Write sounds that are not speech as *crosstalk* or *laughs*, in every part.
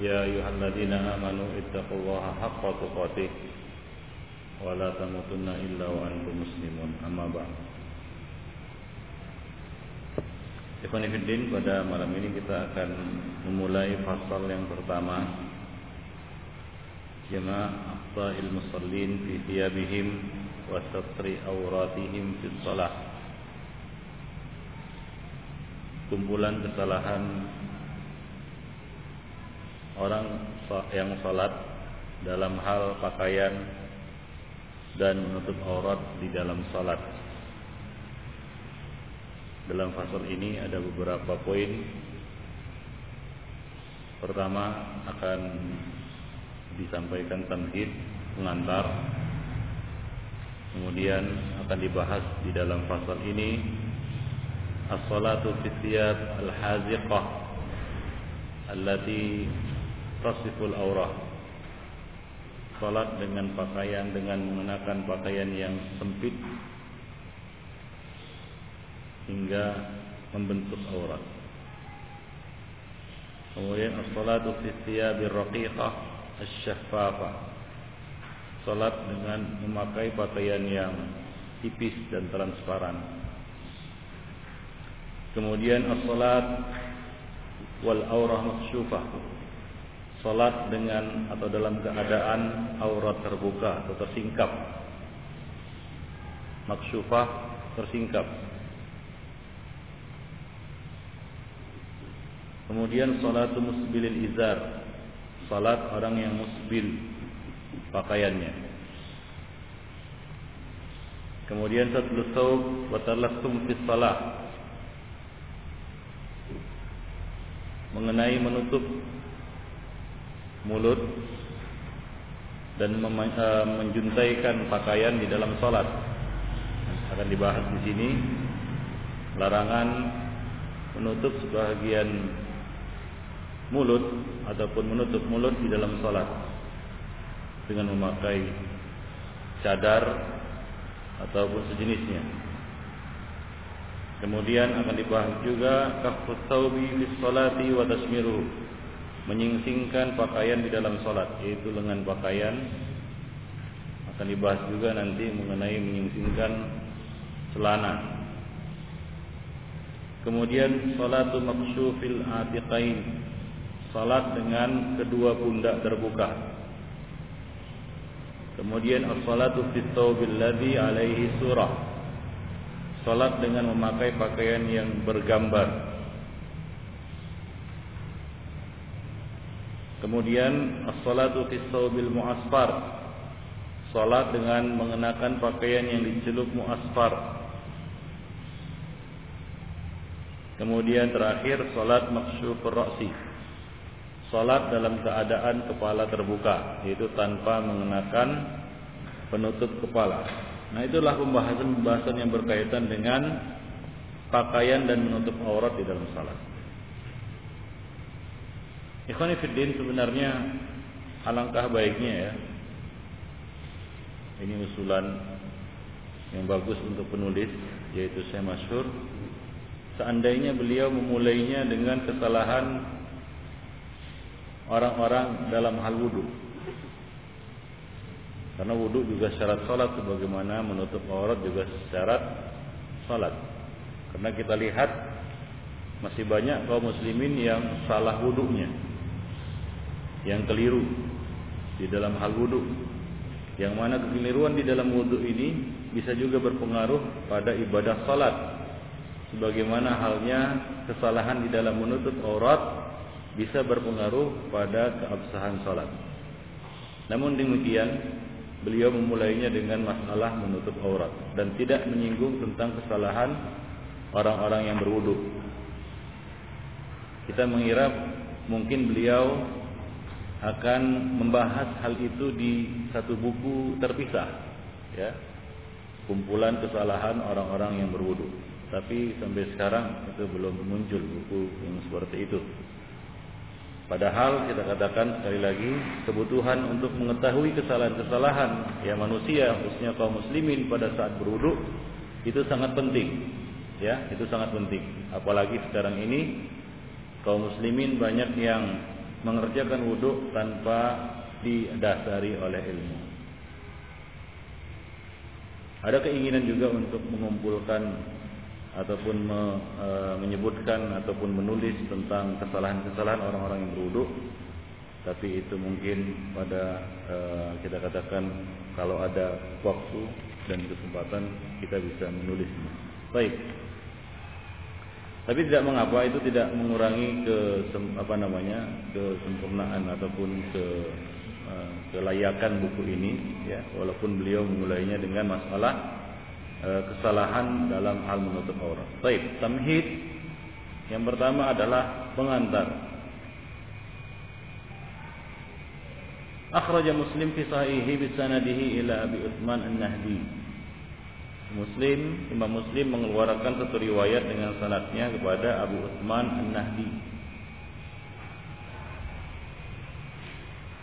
يا أيها الذين آمنوا اتقوا الله حق تقاته ولا تموتن إلا وأنتم مسلمون أما بعد Ikhwanifiddin pada malam ini kita akan memulai fasal yang pertama Jama' Afta'il Musallin fi thiyabihim wa satri awratihim fi salah Kumpulan kesalahan orang yang salat dalam hal pakaian dan menutup aurat di dalam salat. Dalam fasal ini ada beberapa poin. Pertama akan disampaikan tamhid pengantar. Kemudian akan dibahas di dalam fasal ini as-salatu fi al-haziqah allati tasiful aurah Salat dengan pakaian dengan mengenakan pakaian yang sempit hingga membentuk aurat. Kemudian as-salatu fi thiyabir raqiqah asy-syaffafa. Salat dengan memakai pakaian yang tipis dan transparan. Kemudian as-salat wal aurah maksyufah Salat dengan atau dalam keadaan aurat terbuka atau tersingkap. Maksyufah tersingkap. Kemudian salatu musbilil izar. Salat orang yang musbil pakaiannya. Kemudian satu thawb wa talassum fi salat. Mengenai menutup mulut dan eh, menjuntaikan pakaian di dalam salat. Akan dibahas di sini. Larangan menutup sebagian mulut ataupun menutup mulut di dalam salat dengan memakai cadar ataupun sejenisnya. Kemudian akan dibahas juga kafut taubi fi salati wa tasmiruhu menyingsingkan pakaian di dalam sholat yaitu lengan pakaian. Akan dibahas juga nanti mengenai menyingsingkan celana. Kemudian salatu maksyufil atiqain. Salat dengan kedua pundak terbuka. Kemudian as-salatu fit alaihi surah. Salat dengan memakai pakaian yang bergambar Kemudian as-salatu fi thawbil mu'asfar. Salat dengan mengenakan pakaian yang dicelup mu'asfar. Kemudian terakhir salat maksyufur ra'si. Salat dalam keadaan kepala terbuka, yaitu tanpa mengenakan penutup kepala. Nah, itulah pembahasan-pembahasan yang berkaitan dengan pakaian dan menutup aurat di dalam salat. Ikhwan Fiddin sebenarnya alangkah baiknya ya. Ini usulan yang bagus untuk penulis yaitu saya masyhur. Seandainya beliau memulainya dengan kesalahan orang-orang dalam hal wudhu karena wudhu juga syarat salat sebagaimana menutup aurat juga syarat salat karena kita lihat masih banyak kaum muslimin yang salah wudhunya yang keliru di dalam hal wudhu. Yang mana kekeliruan di dalam wudhu ini bisa juga berpengaruh pada ibadah salat. Sebagaimana halnya kesalahan di dalam menutup aurat bisa berpengaruh pada keabsahan salat. Namun demikian, beliau memulainya dengan masalah menutup aurat dan tidak menyinggung tentang kesalahan orang-orang yang berwudhu. Kita mengira mungkin beliau akan membahas hal itu di satu buku terpisah ya. Kumpulan kesalahan orang-orang yang berwudu. Tapi sampai sekarang itu belum muncul buku yang seperti itu. Padahal kita katakan sekali lagi kebutuhan untuk mengetahui kesalahan-kesalahan ya manusia khususnya kaum muslimin pada saat berwudu itu sangat penting ya itu sangat penting. Apalagi sekarang ini kaum muslimin banyak yang mengerjakan wudhu tanpa didasari oleh ilmu. Ada keinginan juga untuk mengumpulkan ataupun me, e, menyebutkan ataupun menulis tentang kesalahan-kesalahan orang-orang yang berwudhu. Tapi itu mungkin pada e, kita katakan kalau ada waktu dan kesempatan kita bisa menulisnya. Baik. Tapi tidak mengapa itu tidak mengurangi ke apa namanya kesempurnaan ataupun ke uh, kelayakan buku ini ya walaupun beliau memulainya dengan masalah uh, kesalahan dalam hal menutup aurat. Baik, tamhid yang pertama adalah pengantar. Akhraja Muslim fi sahihi bi sanadihi ila Abi Utsman An-Nahdi Muslim, Imam Muslim mengeluarkan satu riwayat dengan sanadnya kepada Abu Utsman An-Nahdi.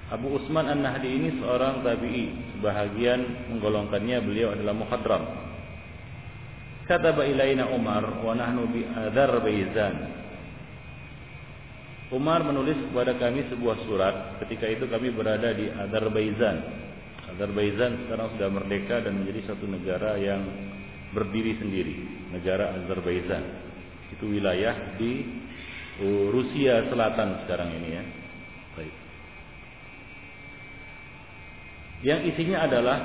Abu Utsman An-Nahdi ini seorang tabi'i, sebahagian menggolongkannya beliau adalah muhadram. Kataba ilaina Umar wa nahnu bi Azerbaijan. Umar menulis kepada kami sebuah surat ketika itu kami berada di Azerbaijan Azerbaijan sekarang sudah merdeka dan menjadi satu negara yang berdiri sendiri, negara Azerbaijan. Itu wilayah di uh, Rusia Selatan sekarang ini ya. Baik. Yang isinya adalah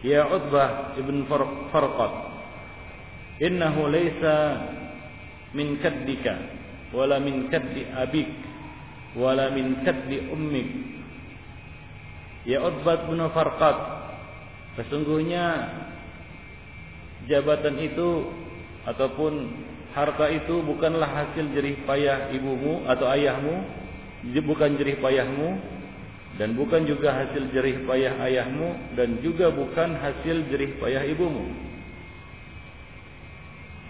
Ya Utbah ibn Farqat Innahu laysa min kaddika wala min kaddi abik wala min kaddi ummik Ya Utbah bin Farqat Sesungguhnya Jabatan itu Ataupun harta itu bukanlah hasil jerih payah ibumu atau ayahmu Bukan jerih payahmu Dan bukan juga hasil jerih payah ayahmu Dan juga bukan hasil jerih payah ibumu.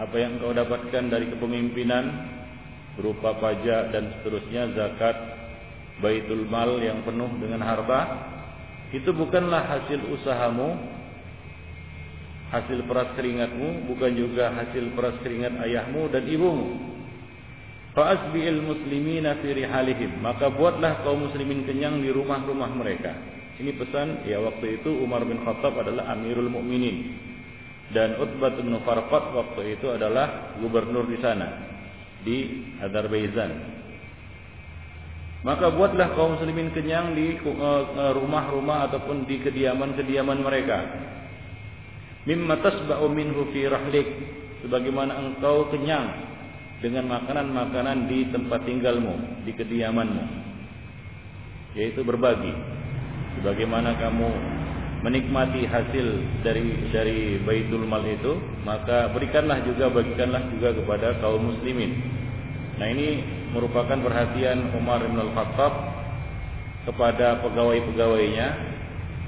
Apa yang kau dapatkan dari kepemimpinan Berupa pajak dan seterusnya Zakat Baitul mal yang penuh dengan harta itu bukanlah hasil usahamu, hasil peras keringatmu, bukan juga hasil peras keringat ayahmu dan ibumu. Fa'asbi'il muslimina fi rihalihim. Maka buatlah kaum muslimin kenyang di rumah-rumah mereka. Ini pesan ya waktu itu Umar bin Khattab adalah Amirul Mukminin dan Utbah bin Farqat waktu itu adalah gubernur di sana di Azerbaijan. Maka buatlah kaum muslimin kenyang di eh, eh, rumah-rumah ataupun di kediaman-kediaman mereka. Mimma tasba'u minhu fi rahlik. Sebagaimana engkau kenyang dengan makanan-makanan di tempat tinggalmu, di kediamanmu. Yaitu berbagi. Sebagaimana kamu menikmati hasil dari dari Baitul Mal itu, maka berikanlah juga bagikanlah juga kepada kaum muslimin. Nah, ini merupakan perhatian Umar bin Al-Khattab kepada pegawai-pegawainya,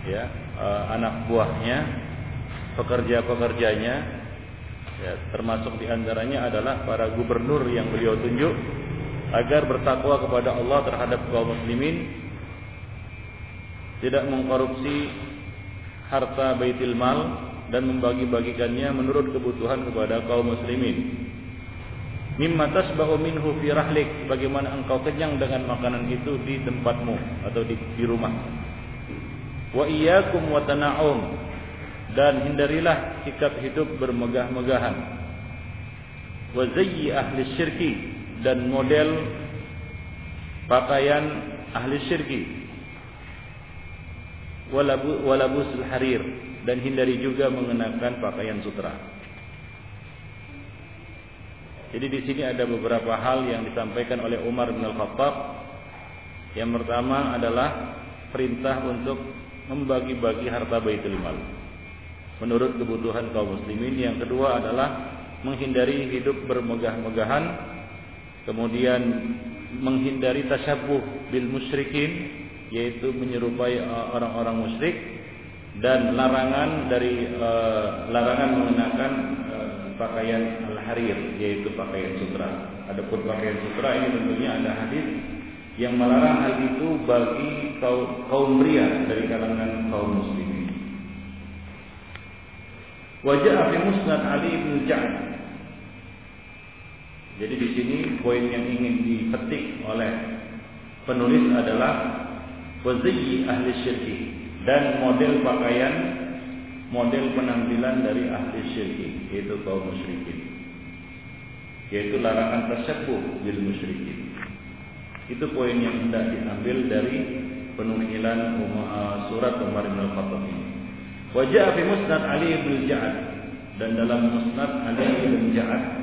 ya, uh, anak buahnya, pekerja-pekerjanya, ya, termasuk di antaranya adalah para gubernur yang beliau tunjuk agar bertakwa kepada Allah terhadap kaum muslimin, tidak mengkorupsi harta baitil mal dan membagi-bagikannya menurut kebutuhan kepada kaum muslimin mimma tasba'u minhu fi rahlik. Bagaimana engkau kenyang dengan makanan itu di tempatmu atau di, di rumah. Wa iyyakum wa tana'um. Dan hindarilah sikap hidup bermegah-megahan. Wa zayyi ahli syirki. Dan model pakaian ahli syirki. Walabu walabusul harir dan hindari juga mengenakan pakaian sutra jadi di sini ada beberapa hal yang disampaikan oleh Umar bin Al-Khattab. Yang pertama adalah perintah untuk membagi-bagi harta Baitul Mal menurut kebutuhan kaum muslimin. Yang kedua adalah menghindari hidup bermegah-megahan, kemudian menghindari tasyabuh bil musyrikin yaitu menyerupai orang-orang musyrik dan larangan dari uh, larangan mengenakan uh, pakaian al-harir yaitu pakaian sutra. Adapun pakaian sutra ini tentunya ada hadis yang melarang hal itu bagi kaum, kaum pria dari kalangan kaum muslimin. Wajah fi Musnad Ali bin Ja'ad. Jadi di sini poin yang ingin dipetik oleh penulis adalah waziyyi ahli syirki dan model pakaian model penampilan dari ahli syirki yaitu kaum musyrikin. Yaitu larangan tersebut bil musyrikin. Itu poin yang hendak diambil dari penukilan uh, surat Umar bin Al-Khattab ini. Wajah fi musnad Ali bin Ja'ad. Dan dalam musnad Ali bin Ja'ad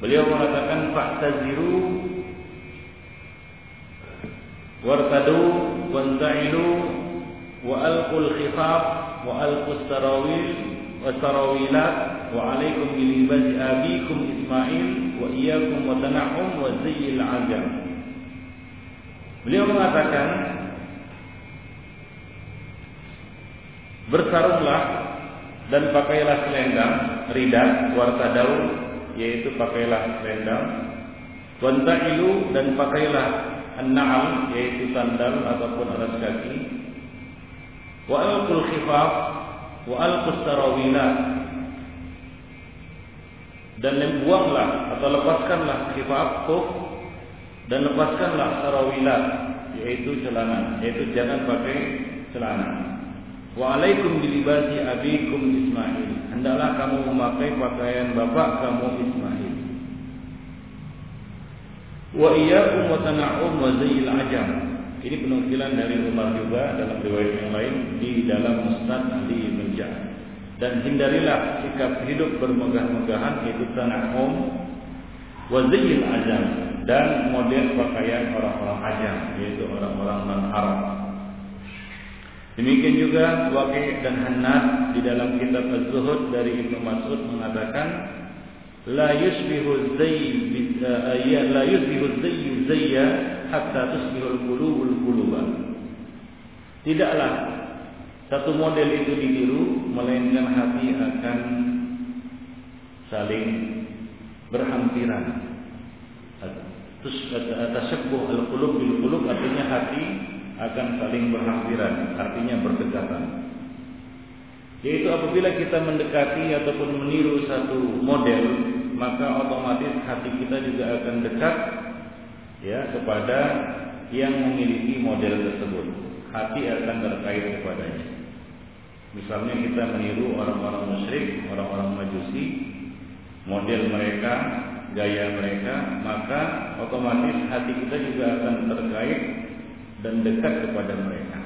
beliau mengatakan fa'taziru wartadu wanta'ilu wa alqul khifaf wa alqus abikum Ismail wa iyyakum wa tanahum wa zayyil ajam Beliau mengatakan Bersarunglah dan pakailah selendang rida wartadau yaitu pakailah selendang wanta'ilu dan pakailah an-na'al yaitu sandal ataupun alas kaki wa alqul khifaf wa alqus sarawilat dan buanglah atau lepaskanlah khifaf kuf dan lepaskanlah sarawilat yaitu celana yaitu jangan pakai celana. Wa alaikum bilibasi abikum Ismail. Hendaklah kamu memakai pakaian bapak kamu Ismail. Wa iyyakum wa tana'um wa zayyil ajam. Ini penukilan dari Umar juga dalam riwayat yang lain di dalam Musnad Ali bin Dan hindarilah sikap hidup bermegah-megahan yaitu tana'um wa zayyil ajam dan model pakaian orang-orang ajam yaitu orang-orang non Arab. Demikian juga Waqi dan Hannad di dalam kitab Az-Zuhud dari Ibnu Mas'ud mengatakan la yusbihu zayy la yusbihu zayy zayya hatta tusbihu al-qulubul quluban. Tidaklah satu model itu ditiru melainkan hati akan saling berhampiran. Tasabbuh al-qulub bil qulub artinya hati akan saling berhampiran, artinya berdekatan. Yaitu apabila kita mendekati ataupun meniru satu model, maka otomatis hati kita juga akan dekat ya kepada yang memiliki model tersebut. Hati akan terkait kepadanya. Misalnya kita meniru orang-orang musyrik, orang-orang majusi, model mereka, gaya mereka, maka otomatis hati kita juga akan terkait dan dekat kepada mereka.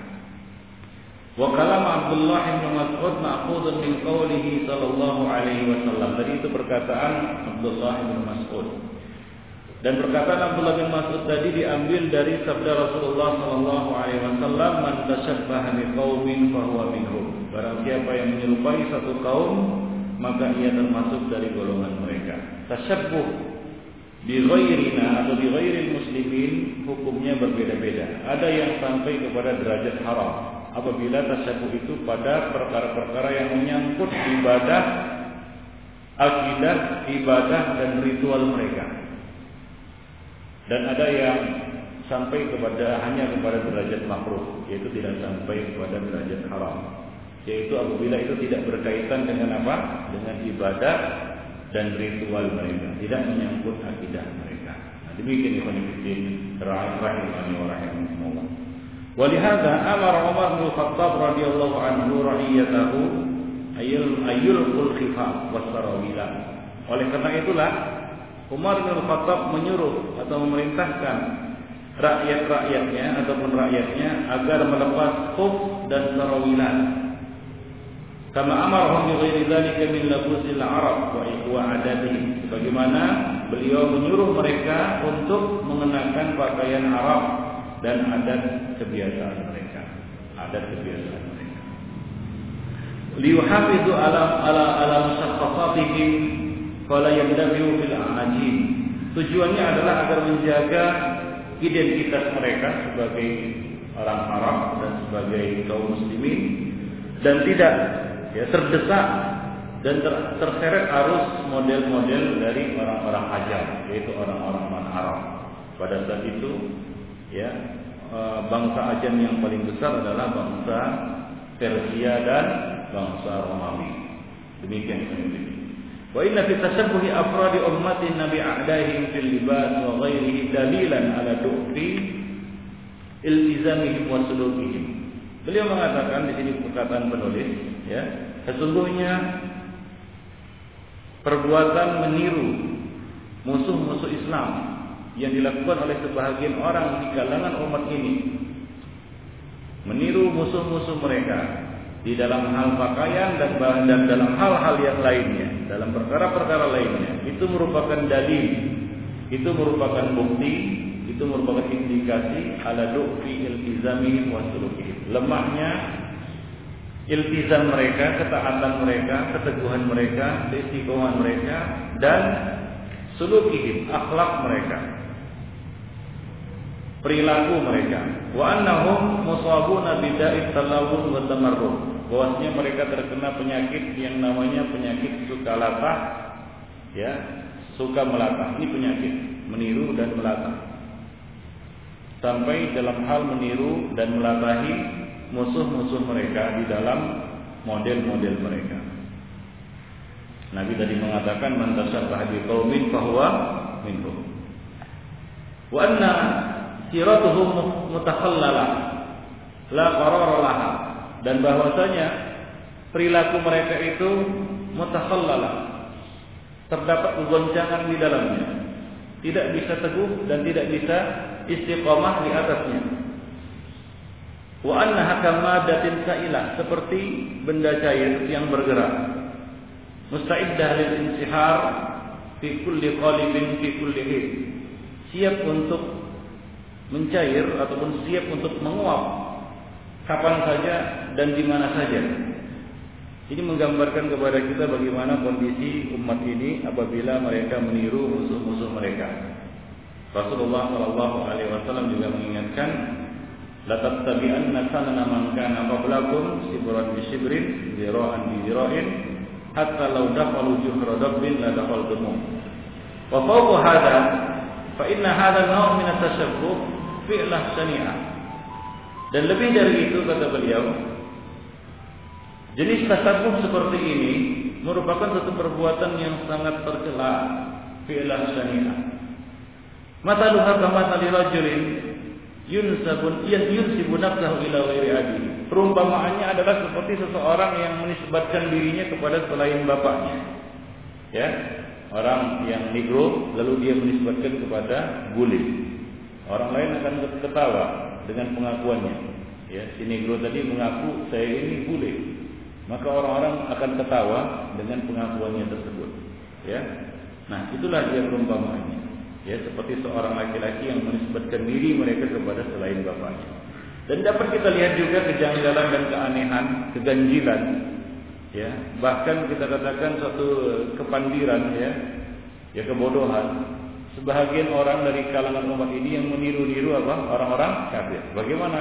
Wa kalam Abdullah bin Mas'ud ma'khudun min qawlihi sallallahu alaihi wasallam. Tadi itu perkataan Abdullah bin Mas'ud. Dan perkataan Abdullah bin Mas'ud tadi diambil dari sabda Rasulullah sallallahu alaihi wasallam, "Man tashabbaha bi qaumin fa huwa minhum." Barang siapa yang menyerupai satu kaum, maka ia termasuk dari golongan mereka. Tashabbuh bi ghairina atau bi ghairil muslimin hukumnya berbeda-beda. Ada yang sampai kepada derajat haram apabila tasyabuh itu pada perkara-perkara yang menyangkut ibadah, akidah, ibadah dan ritual mereka Dan ada yang sampai kepada hanya kepada derajat makruh, yaitu tidak sampai kepada derajat haram. Yaitu apabila itu tidak berkaitan dengan apa? Dengan ibadah dan ritual mereka, tidak menyangkut akidah mereka. Nah, demikian ikhwan fillah rahimani wa rahimakumullah. ولهذا أمر عمر بن الخطاب رضي الله عنه رعيته ayul khifaf wasarawilah. Oleh karena itulah Umar bin Khattab menyuruh atau memerintahkan rakyat-rakyatnya ataupun rakyatnya agar melepas khuf dan sarawilan. Kama amarhum bi ghairi dzalika min labusil Arab wa wa adatihim. Sebagaimana beliau menyuruh mereka untuk mengenakan pakaian Arab dan adat kebiasaan mereka. Adat kebiasaan mereka. Liyuhafizu ala ala ala musakhafatihim fala yabdabiu fil ajin Tujuannya adalah agar menjaga identitas mereka sebagai orang Arab dan sebagai kaum muslimin dan tidak ya terdesak dan ter, terseret arus model-model dari orang-orang ajam yaitu orang-orang Arab. Pada saat itu ya e, bangsa ajam yang paling besar adalah bangsa Persia dan bangsa Romawi. Demikian ini. Wa inna fi tashabbuhi afradi ummati nabi a'daihim fil libas wa ghairihi dalilan ala du'fi iltizamihim wa sulukihim. Beliau mengatakan di sini perkataan penulis, ya, sesungguhnya perbuatan meniru musuh-musuh Islam yang dilakukan oleh sebahagian orang di kalangan umat ini meniru musuh-musuh mereka di dalam hal pakaian dan dan dalam hal-hal yang lainnya, dalam perkara-perkara lainnya, itu merupakan dalil, itu merupakan bukti, itu merupakan indikasi ala du'fi iltizamihim wa. Lemahnya iltizam mereka, ketaatan mereka, keteguhan mereka, istiqomah mereka dan sulukihim, akhlak mereka. Perilaku mereka. Wa annahum musabuna bida'it talawun wa tamarrud bahwasanya mereka terkena penyakit yang namanya penyakit suka latah ya suka melatah. Ini penyakit meniru dan melatah. Sampai dalam hal meniru dan melatahi musuh-musuh mereka di dalam model-model mereka. Nabi tadi mengatakan man tasyabbaha biqaumin fahuwa minhum. Wa anna siratuhum mutakhallalah la qarara laha. Dan bahwasanya perilaku mereka itu mutakhallalah terdapat goncangan di dalamnya. Tidak bisa teguh dan tidak bisa istiqomah di atasnya. Wa annaha kamadatin sa'ilah. Seperti benda cair yang bergerak. Musta'iddah lil insihar fi kulli qalibin fi kulli siap untuk mencair ataupun siap untuk menguap kapan saja dan di mana saja. Ini menggambarkan kepada kita bagaimana kondisi umat ini apabila mereka meniru musuh-musuh mereka. Rasulullah Shallallahu Alaihi Wasallam juga mengingatkan, "La tattabi'anna sanana man kana qablakum sibran bi sibrin, zira'an bi zira'in, hatta law dakhalu juhra dabbin la dakhaltum." Wa fawqa hadha, fa inna hadha naw' min at-tashabbuh fi'lah sani'ah. Dan lebih dari itu kata beliau, jenis tasabuh seperti ini merupakan satu perbuatan yang sangat tercela fi'lah syani'ah. Mataluha kama tali rajulin yunsabun yunsibu nafsahu ila ghairi abi. Perumpamaannya adalah seperti seseorang yang menisbatkan dirinya kepada selain bapaknya. Ya, orang yang negro lalu dia menisbatkan kepada bule. Orang lain akan ketawa dengan pengakuannya. Ya, si negro tadi mengaku saya ini bule. Maka orang-orang akan ketawa dengan pengakuannya tersebut. Ya. Nah, itulah dia perumpamaannya. Ya, seperti seorang laki-laki yang menisbatkan diri mereka kepada selain bapaknya. Dan dapat kita lihat juga kejanggalan dan keanehan, keganjilan. Ya, bahkan kita katakan satu kepandiran ya, ya kebodohan sebahagian orang dari kalangan umat ini yang meniru-niru apa orang-orang kafir. Bagaimana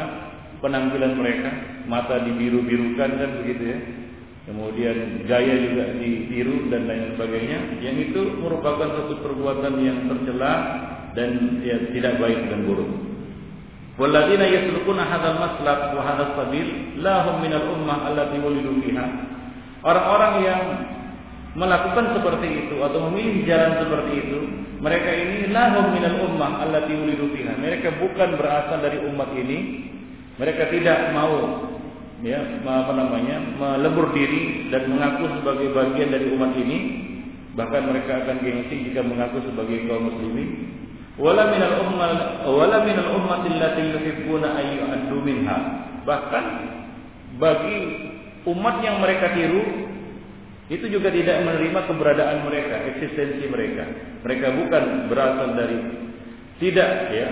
penampilan mereka? Mata dibiru-birukan kan begitu ya. Kemudian gaya juga ditiru dan lain sebagainya. Yang itu merupakan satu perbuatan yang tercela dan ya, tidak baik dan buruk. Walladzina yaslukuna hadzal maslak wa hadzal sabil lahum minal ummah allati wulidu fiha. Orang-orang yang melakukan seperti itu atau memilih jalan seperti itu, mereka ini lahum minal ummah allati ulidu fiha. Mereka bukan berasal dari umat ini. Mereka tidak mau ya apa namanya melebur diri dan mengaku sebagai bagian dari umat ini. Bahkan mereka akan gengsi jika mengaku sebagai kaum muslimin. Wala minal ummah wala minal ummati allati yuhibbuna ayyu'addu minha. Bahkan bagi umat yang mereka tiru itu juga tidak menerima keberadaan mereka, eksistensi mereka. Mereka bukan berasal dari tidak ya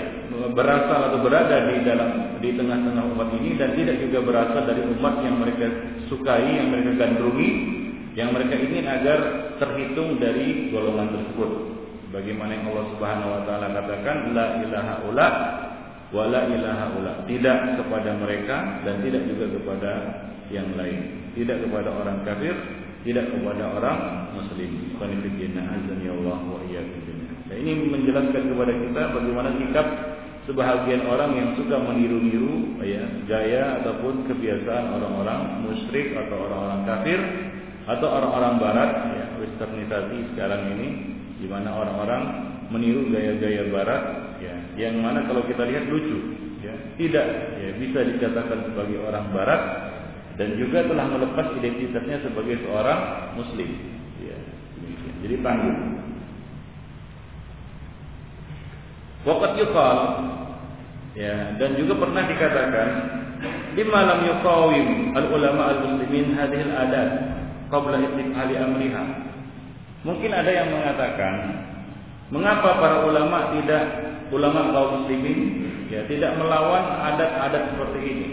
berasal atau berada di dalam di tengah-tengah umat ini dan tidak juga berasal dari umat yang mereka sukai, yang mereka gandrungi, yang mereka ingin agar terhitung dari golongan tersebut. Sebagaimana yang Allah Subhanahu wa taala katakan la ilaha ula wa la ilaha ula. Tidak kepada mereka dan tidak juga kepada yang lain. Tidak kepada orang kafir, tidak kepada orang muslim. Ya Allah wa. Nah, ini menjelaskan kepada kita bagaimana sikap sebahagian orang yang suka meniru-niru ya, gaya ataupun kebiasaan orang-orang musyrik atau orang-orang kafir atau orang-orang barat ya, westernisasi sekarang ini di mana orang-orang meniru gaya-gaya barat ya, yang mana kalau kita lihat lucu ya, tidak ya, bisa dikatakan sebagai orang barat dan juga telah melepas identitasnya sebagai seorang muslim. Ya, jadi tangguh Waqat yuqal. Ya dan juga pernah dikatakan lima lam yuqawim al ulama al muslimin hadhihi al adat qabla istifhali amriha. Mungkin ada yang mengatakan mengapa para ulama tidak ulama kaum muslimin ya tidak melawan adat-adat seperti ini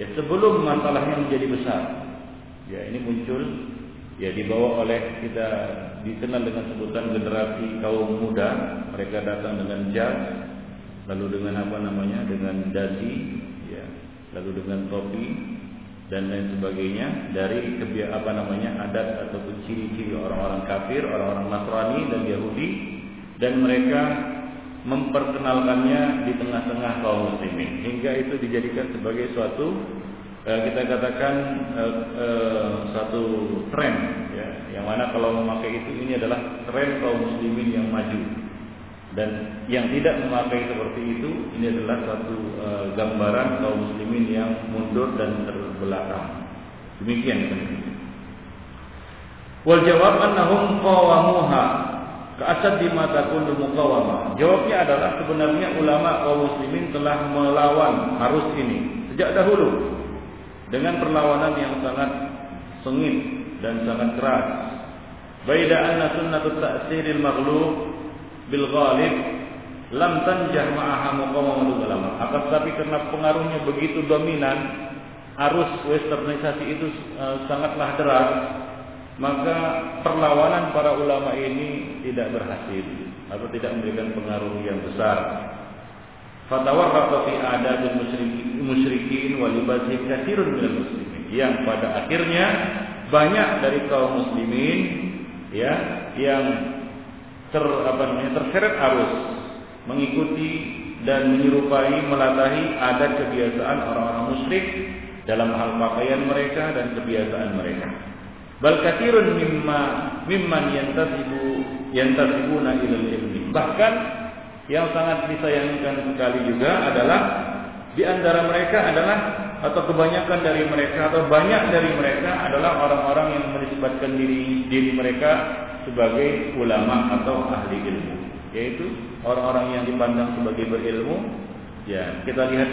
ya sebelum masalahnya menjadi besar ya ini muncul ya dibawa oleh kita dikenal dengan sebutan generasi kaum muda. Mereka datang dengan jas lalu dengan apa namanya dengan dasi ya lalu dengan topi dan lain sebagainya dari kebiasaan apa namanya adat ataupun ciri-ciri orang-orang kafir orang-orang Nasrani dan Yahudi. Dan mereka memperkenalkannya di tengah-tengah kaum muslimin. Hingga itu dijadikan sebagai suatu Eh, kita katakan uh, uh, satu tren ya. Yang mana kalau memakai itu ini adalah tren kaum muslimin yang maju. Dan yang tidak memakai seperti itu ini adalah satu gambaran kaum muslimin yang mundur dan terbelakang. Demikian. Wal jawab annahum qawamuha Keasad di mata kundu muqawamah. Jawabnya adalah sebenarnya ulama kaum muslimin telah melawan arus ini sejak dahulu dengan perlawanan yang sangat sengit dan sangat keras. Baida anna sunnatut ta'siril maghlub bil ghalib lam tanjah ma'aha muqawamatul ulama. Akan tetapi karena pengaruhnya begitu dominan, arus westernisasi itu uh, sangatlah deras, maka perlawanan para ulama ini tidak berhasil atau tidak memberikan pengaruh yang besar fatawarraqa fi adatil musyrikin musyrikin wa libasihim katsirun muslimin yang pada akhirnya banyak dari kaum muslimin ya yang ter apa namanya terseret arus mengikuti dan menyerupai melatahi adat kebiasaan orang-orang musyrik dalam hal pakaian mereka dan kebiasaan mereka. Bal katsirun mimma mimman yantasibu yantasibuna ilal ilmi. Bahkan yang sangat disayangkan sekali juga adalah di antara mereka adalah atau kebanyakan dari mereka atau banyak dari mereka adalah orang-orang yang menisbatkan diri diri mereka sebagai ulama atau ahli ilmu yaitu orang-orang yang dipandang sebagai berilmu ya kita lihat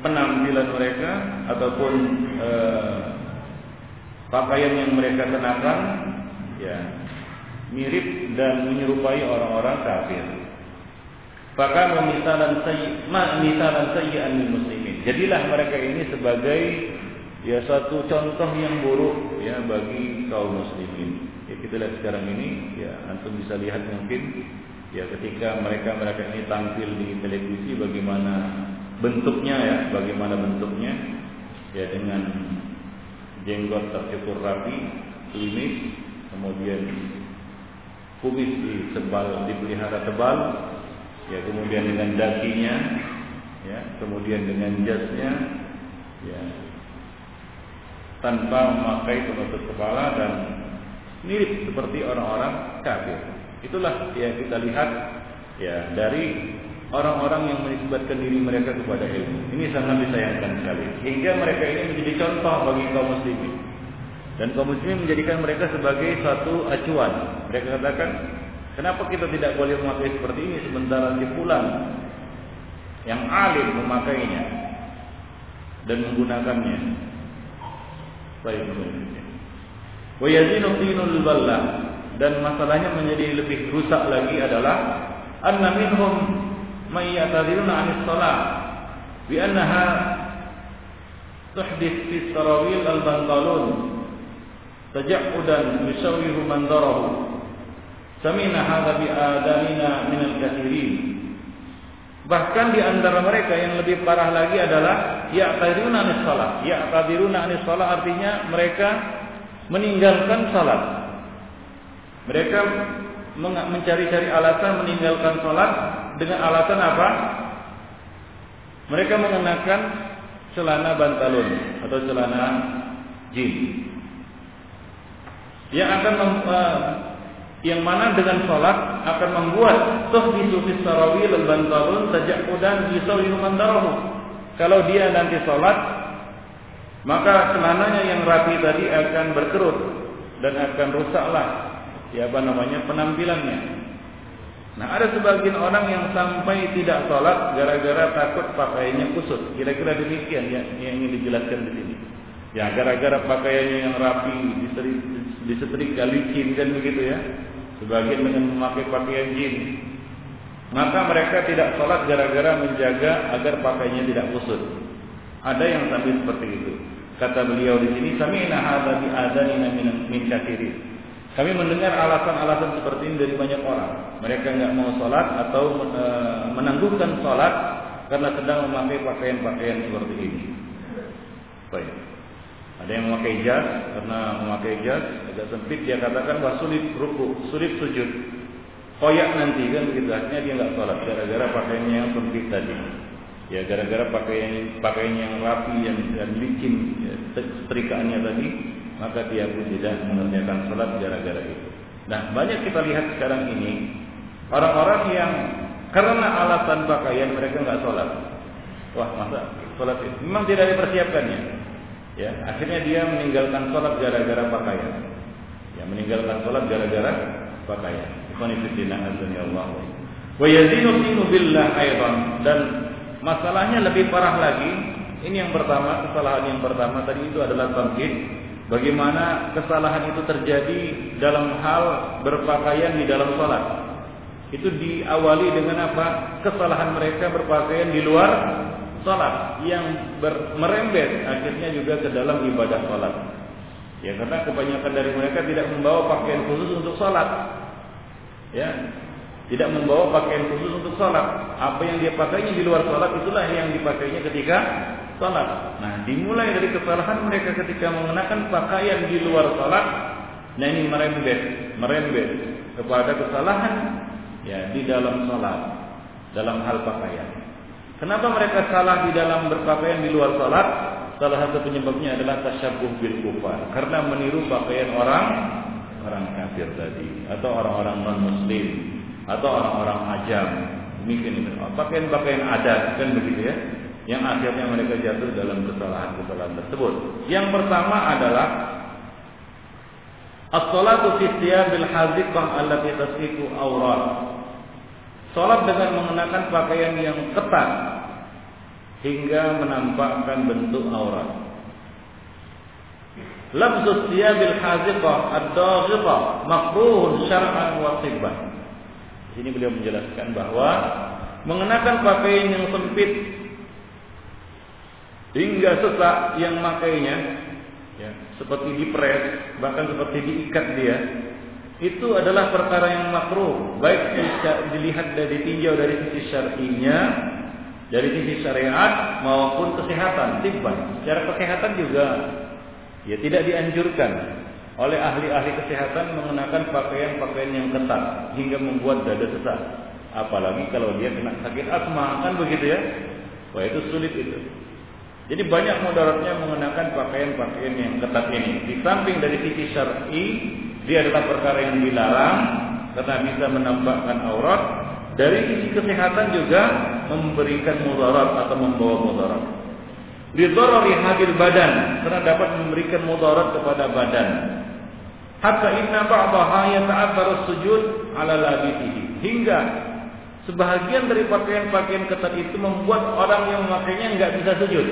penampilan mereka ataupun eh, pakaian yang mereka kenakan ya mirip dan menyerupai orang-orang kafir Bahkan misalan sayyi ma misalan sayyi'an lil muslimin. Jadilah mereka ini sebagai ya satu contoh yang buruk ya bagi kaum muslimin. Ya kita lihat sekarang ini ya antum bisa lihat mungkin ya ketika mereka-mereka ini tampil di televisi bagaimana bentuknya ya, bagaimana bentuknya ya dengan jenggot tercukur rapi, klimis, kemudian kumis disebal dipelihara tebal, ya kemudian dengan dakinya ya kemudian dengan jasnya ya tanpa memakai penutup kepala dan mirip seperti orang-orang kafir. Itulah yang kita lihat ya dari orang-orang yang menisbatkan diri mereka kepada ilmu. Ini sangat disayangkan sekali. Hingga mereka ini menjadi contoh bagi kaum muslimin. Dan kaum muslimin menjadikan mereka sebagai satu acuan. Mereka katakan Kenapa kita tidak boleh memakai seperti ini sementara si fulan yang alim memakainya dan menggunakannya. Baik, Wa yazinu tinul balla. Dan masalahnya menjadi lebih rusak lagi adalah anna minhum may 'anis shalah bi annaha tuhdith fi sarawil al-bantalun tajaqqudan yusawwihu man darahu Samina hadza bi min al-katsirin. Bahkan di antara mereka yang lebih parah lagi adalah ya'tadiruna anis salat. Ya'tadiruna anis salat artinya mereka meninggalkan salat. Mereka mencari-cari alasan meninggalkan salat dengan alasan apa? Mereka mengenakan celana bantalun atau celana jin yang akan uh, yang mana dengan sholat akan membuat tuhbisu fis sarawil al bantalun tajaqudan fi sawihi Kalau dia nanti sholat maka celananya yang rapi tadi akan berkerut dan akan rusaklah ya apa namanya penampilannya. Nah ada sebagian orang yang sampai tidak sholat gara-gara takut pakaiannya kusut. Kira-kira demikian ya, yang ingin dijelaskan di sini. Ya gara-gara pakaiannya yang rapi disetrika licin kan begitu ya sebagian dengan memakai pakaian jin. Maka mereka tidak sholat gara-gara menjaga agar pakaiannya tidak kusut. Ada yang sampai seperti itu. Kata beliau di sini, kami hadza bi adanina min min Kami mendengar alasan-alasan seperti ini dari banyak orang. Mereka nggak mau sholat atau e, menangguhkan sholat karena sedang memakai pakaian-pakaian seperti ini. Baik. Ada yang memakai jas karena memakai jas agak sempit dia katakan bahwa sulit ruku, sulit sujud. Koyak nanti kan begitu artinya dia nggak sholat gara-gara pakaiannya yang sempit tadi. Ya gara-gara pakaian pakaian yang rapi yang dan licin ya, setrikaannya tadi maka dia pun tidak mengerjakan sholat gara-gara itu. Nah banyak kita lihat sekarang ini orang-orang yang karena alasan pakaian mereka nggak sholat. Wah masa sholat itu memang tidak dipersiapkannya. Ya, akhirnya dia meninggalkan sholat gara-gara pakaian. Ya, meninggalkan sholat gara-gara pakaian. Wa yazinu billah aydan dan masalahnya lebih parah lagi. Ini yang pertama, kesalahan yang pertama tadi itu adalah tamkid. Bagaimana kesalahan itu terjadi dalam hal berpakaian di dalam sholat. Itu diawali dengan apa? Kesalahan mereka berpakaian di luar salat yang merembet akhirnya juga ke dalam ibadah salat. Ya karena kebanyakan dari mereka tidak membawa pakaian khusus untuk salat. Ya. Tidak membawa pakaian khusus untuk salat. Apa yang dia pakainya di luar salat itulah yang dipakainya ketika salat. Nah, dimulai dari kesalahan mereka ketika mengenakan pakaian di luar salat, nah ini merembet, merembet kepada kesalahan ya di dalam salat dalam hal pakaian. Kenapa mereka salah di dalam berpakaian di luar salat? Salah satu penyebabnya adalah tasyabuh bil kufar, karena meniru pakaian orang orang kafir tadi atau orang-orang non muslim atau orang-orang ajam. Demikian itu. Pakaian-pakaian adat kan begitu ya. Yang akhirnya mereka jatuh dalam kesalahan-kesalahan tersebut. Yang pertama adalah As-salatu fi thiyabil haziqah allati tasifu awrat Sholat dengan mengenakan pakaian yang ketat hingga menampakkan bentuk aurat. Labzus thiyabil haziqah ad-daghithah makruhun syar'an wa tibban. Di sini beliau menjelaskan bahwa mengenakan pakaian yang sempit hingga sesak yang makainya ya, seperti dipres bahkan seperti diikat dia itu adalah perkara yang makruh. Baik dilihat dari tinjau dari sisi syar'inya dari sisi syariat maupun kesehatan tibban. Secara kesehatan juga ya tidak dianjurkan oleh ahli-ahli kesehatan mengenakan pakaian-pakaian yang ketat hingga membuat dada sesak. Apalagi kalau dia kena sakit asma kan begitu ya? Wah itu sulit itu jadi banyak mudaratnya mengenakan pakaian-pakaian yang ketat ini di samping dari sisi syar'i dia adalah perkara yang dilarang karena bisa menampakkan aurat. Dari sisi kesehatan juga memberikan mudarat atau membawa mudarat. Lidharari hadir badan karena dapat memberikan mudarat kepada badan. Hatta inna ba'daha yata'athar sujud ala labitihi. Hingga sebahagian dari pakaian-pakaian ketat itu membuat orang yang memakainya nggak bisa sujud.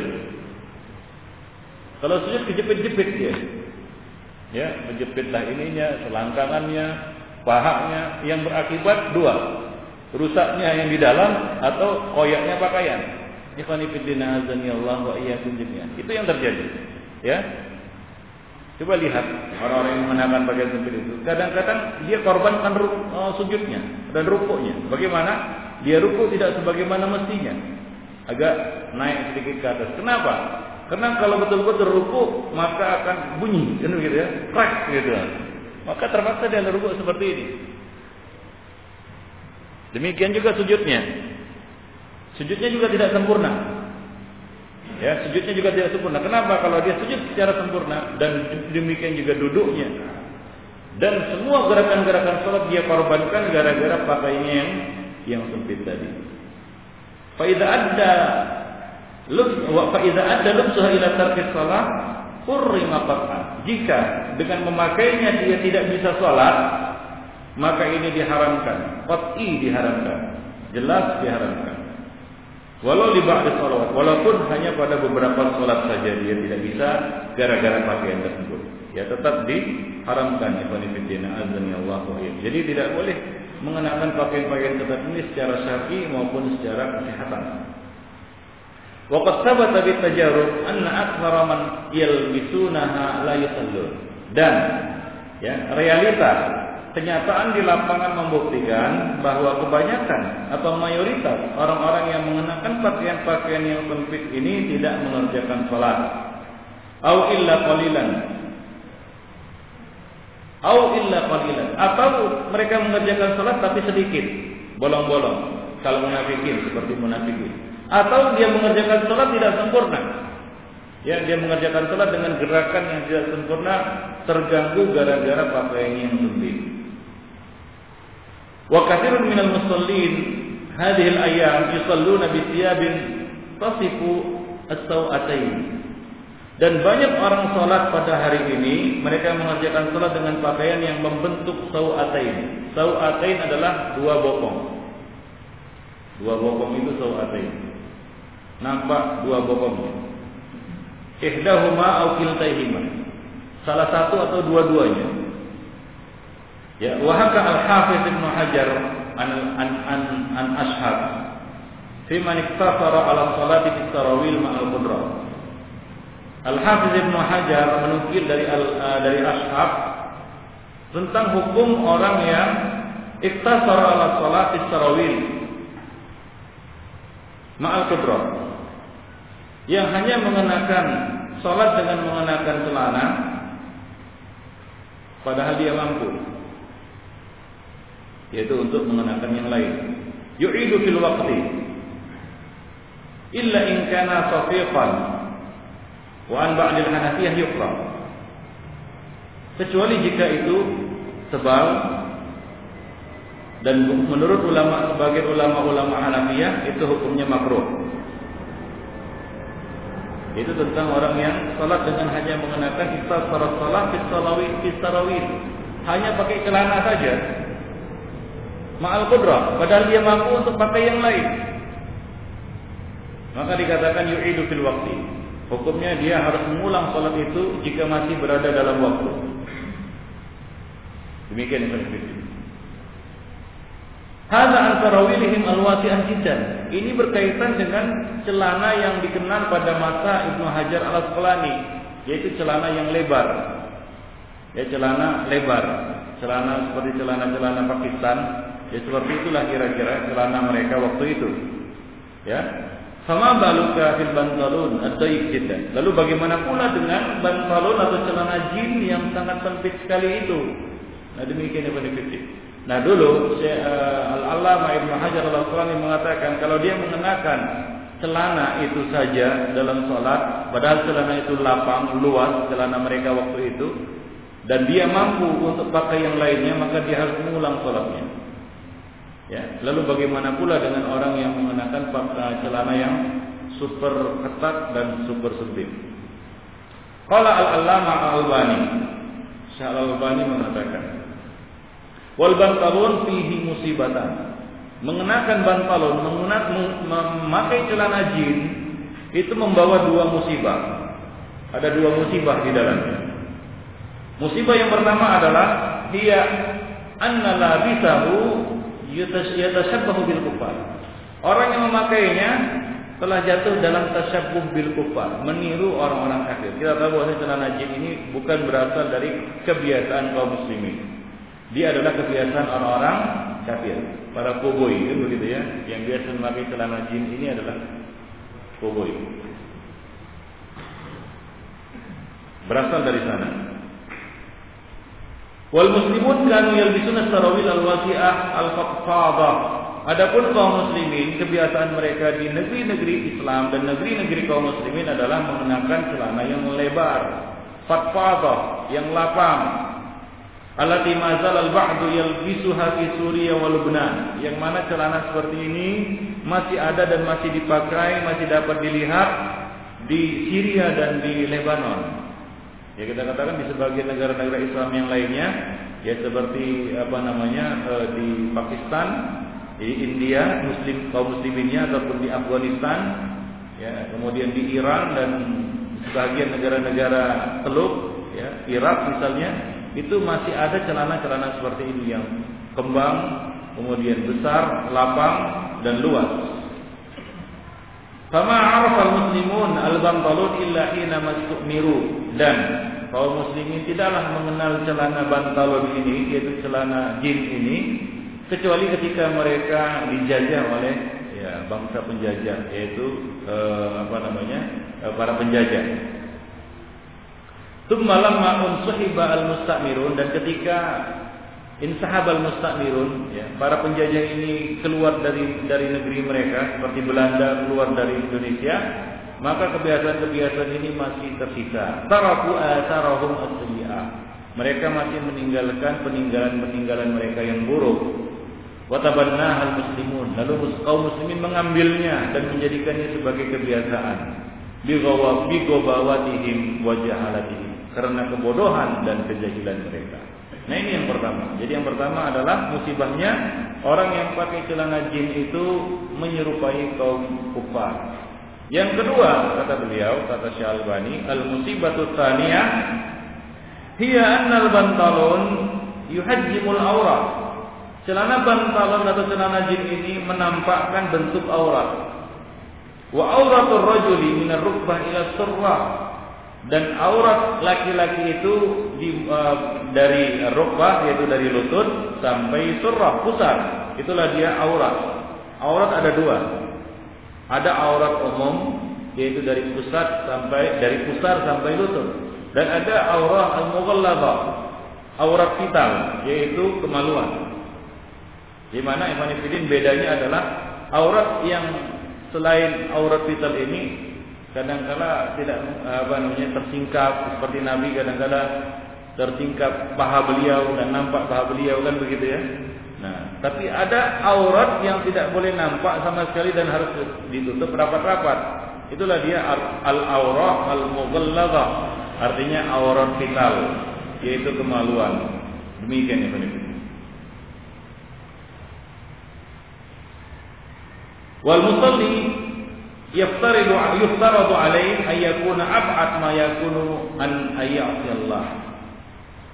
Kalau sujud kejepit-jepit dia ya menjepitlah ininya, selangkangannya, pahanya yang berakibat dua. Rusaknya yang di dalam atau koyaknya pakaian. Ikhwani fillah azani Allah wa iyyakum jami'an. Itu yang terjadi. Ya. Coba lihat orang-orang yang mengenakan pakaian sempit itu. Kadang-kadang dia korbankan uh, sujudnya dan rukuknya. Bagaimana? Dia ruku tidak sebagaimana mestinya. Agak naik sedikit ke atas. Kenapa? Karena kalau betul-betul ruku maka akan bunyi, kan gitu ya, crack gitu. Maka terpaksa dia ruku seperti ini. Demikian juga sujudnya. Sujudnya juga tidak sempurna. Ya, sujudnya juga tidak sempurna. Kenapa? Kalau dia sujud secara sempurna dan demikian juga duduknya. Dan semua gerakan-gerakan sholat dia korbankan gara-gara pakainya yang yang sempit tadi. Faida ada wa faida ada lubsuha ila tarki shalah hurrima Jika dengan memakainya dia tidak bisa sholat, maka ini diharamkan. Qat'i diharamkan. Jelas diharamkan. Walau di ba'da salawat, walaupun hanya pada beberapa salat saja dia tidak bisa gara-gara pakaian tersebut. Ya tetap diharamkan azani Allah Jadi tidak boleh mengenakan pakaian-pakaian ketat ini secara syar'i maupun secara kesehatan. Waqad sabata bi tajarrub anna aktsara man yalbisunaha la yusallun. Dan ya, realita kenyataan di lapangan membuktikan bahwa kebanyakan atau mayoritas orang-orang yang mengenakan pakaian-pakaian yang sempit ini tidak mengerjakan salat. Au illa qalilan. Au illa qalilan. Atau mereka mengerjakan salat tapi sedikit, bolong-bolong. Kalau munafikin seperti munafikin. Atau dia mengerjakan salat tidak sempurna. Ya, dia mengerjakan salat dengan gerakan yang tidak sempurna, terganggu gara-gara pakaiannya yang sempit. Wa katsirun minal musallin hadhihi al-ayyam yusalluna bi thiyabin tasifu as-sawatain. Dan banyak orang salat pada hari ini mereka mengerjakan salat dengan pakaian yang membentuk sawatain. Sawatain adalah dua bokong. Dua bokong itu sawatain. Nampak dua bokongnya. Ihdahuma au kiltaihima. Salah satu atau dua-duanya. Ya, wahaka al-Hafiz Ibn Hajar an an an, an ashab fi man iktasara ala salati fi tarawih ma'al qudrah. Al-Hafiz Ibn Hajar menukil dari al, uh, dari ashab tentang hukum orang yang iktasara ala salati tarawih ma'al qudrah. Yang hanya mengenakan salat dengan mengenakan celana padahal dia mampu yaitu untuk mengenakan yang lain. Yu'idu fil waqti illa in kana safiqan wa an ba'd al-Hanafiyah yuqra. Kecuali jika itu tebal dan menurut ulama sebagai ulama-ulama Hanafiyah itu hukumnya makruh. Itu tentang orang yang salat dengan hanya mengenakan istar salat salat fi salawit hanya pakai celana saja. Ma'al qudrah. Padahal dia mampu untuk pakai yang lain. Maka dikatakan yu'idu fil waqti. Hukumnya dia harus mengulang salat itu jika masih berada dalam waktu. Demikian yang Hada antara wilihim alwasi'an jiddan. Ini berkaitan dengan celana yang dikenal pada masa Ibnu Hajar al Asqalani, yaitu celana yang lebar. Ya celana lebar, celana seperti celana-celana Pakistan Ya seperti itulah kira-kira celana mereka waktu itu. Ya. Sama baluka fil bantalun atau jiddan. Lalu bagaimana pula dengan bantalun atau celana jin yang sangat sempit sekali itu? Nah demikian yang benefit. Nah dulu uh, Al-Allamah Ibnu Hajar Al-Asqalani mengatakan kalau dia mengenakan celana itu saja dalam sholat, padahal celana itu lapang, luas celana mereka waktu itu, dan dia mampu untuk pakai yang lainnya, maka dia harus mengulang sholatnya. Ya, lalu bagaimana pula dengan orang yang mengenakan pakaian celana yang super ketat dan super sempit? Qala al-Allama Al-Albani. Syekh Al-Albani mengatakan, "Wal bantalun fihi musibatan." Mengenakan bantalon, memakai celana jin itu membawa dua musibah. Ada dua musibah di dalamnya. Musibah yang pertama adalah dia anna labisahu yatashabbahu bil kufar. Orang yang memakainya telah jatuh dalam tasyabuh bil kufar, meniru orang-orang kafir. Kita tahu bahwa celana jin ini bukan berasal dari kebiasaan kaum muslimin. Dia adalah kebiasaan orang-orang kafir, para koboi kan begitu ya. Yang biasa memakai celana jin ini adalah koboi. Berasal dari sana. Wal muslimun kanu yalbisuna sarawil al-wasi'ah al-faqqadah. Adapun kaum muslimin kebiasaan mereka di negeri-negeri Islam dan negeri-negeri kaum muslimin adalah mengenakan celana yang lebar, fatfadah, yang lapang. Allati mazal al-ba'du yalbisuha fi Suriya wa Lubnan. Yang mana celana seperti ini masih ada dan masih dipakai, masih dapat dilihat di Syria dan di Lebanon. Ya kita katakan di sebagian negara-negara Islam yang lainnya, ya seperti apa namanya eh, di Pakistan, di India, Muslim kaum musliminnya ataupun di Afghanistan, ya kemudian di Iran dan sebagian negara-negara Teluk, ya Irak misalnya, itu masih ada celana-celana seperti ini yang kembang, kemudian besar, lapang dan luas. Fama arafal muslimun al-bantalun illa hina miru dan kaum muslimin tidaklah mengenal celana bantalon ini yaitu celana jin ini kecuali ketika mereka dijajah oleh ya bangsa penjajah yaitu eh, apa namanya eh, para penjajah. Tsumma lamma unsuhiba al-mustamirun dan ketika insahab al-mustamirun ya para penjajah ini keluar dari dari negeri mereka seperti Belanda keluar dari Indonesia maka kebiasaan-kebiasaan ini masih tersisa. Taraku asarahum asli'ah. Mereka masih meninggalkan peninggalan-peninggalan mereka yang buruk. Watabanna hal muslimun. Lalu kaum muslimin mengambilnya dan menjadikannya sebagai kebiasaan. Bigobawatihim wajahalatihim. Karena kebodohan dan kejahilan mereka. Nah ini yang pertama. Jadi yang pertama adalah musibahnya orang yang pakai celana jin itu menyerupai kaum kufar. Yang kedua, kata beliau, kata Syekh Albani, al-musibatu tsaniyah hiya annal bantalun yuhajjimul aurat. Celana bantalon atau celana jin ini menampakkan bentuk aurat. Wa auratul rajuli min ar-rukbah ila surrah. Dan aurat laki-laki itu di, uh, dari rukbah yaitu dari lutut sampai surrah pusar. Itulah dia aurat. Aurat ada dua, ada aurat umum yaitu dari pusat sampai dari pusar sampai lutut dan ada aurat al-mughalladzah, aurat vital yaitu kemaluan. Di mana Ibn bedanya adalah aurat yang selain aurat vital ini kadangkala tidak apa namanya tersingkap seperti Nabi kadangkala tersingkap paha beliau dan nampak paha beliau kan begitu ya. Nah, tapi ada aurat yang tidak boleh nampak sama sekali dan harus ditutup rapat-rapat. Itulah dia al-aurah al-mughalladzah. Artinya aurat vital, yaitu kemaluan. Demikian ya Pak Wal musalli yaftaridu yuftaradu alaih ay yakuna ma yakunu an ayyati Allah.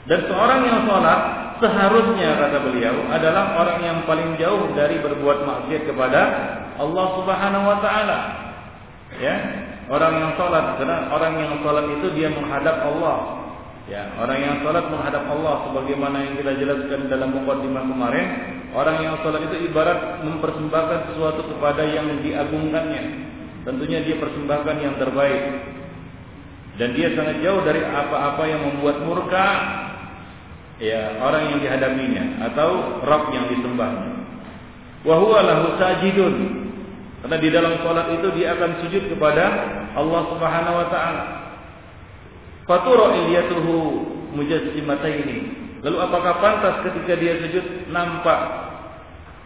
Dan seorang yang salat seharusnya kata beliau adalah orang yang paling jauh dari berbuat maksiat kepada Allah Subhanahu wa taala. Ya, orang yang salat karena orang yang salat itu dia menghadap Allah. Ya, orang yang salat menghadap Allah sebagaimana yang kita jelaskan dalam mukadimah kemarin, orang yang salat itu ibarat mempersembahkan sesuatu kepada yang diagungkannya. Tentunya dia persembahkan yang terbaik. Dan dia sangat jauh dari apa-apa yang membuat murka ya orang yang dihadapinya atau Rabb yang disembahnya. Wa huwa lahu sajidun. Karena di dalam salat itu dia akan sujud kepada Allah Subhanahu wa taala. Fatura iliyatuhu mujassimataini. Lalu apakah pantas ketika dia sujud nampak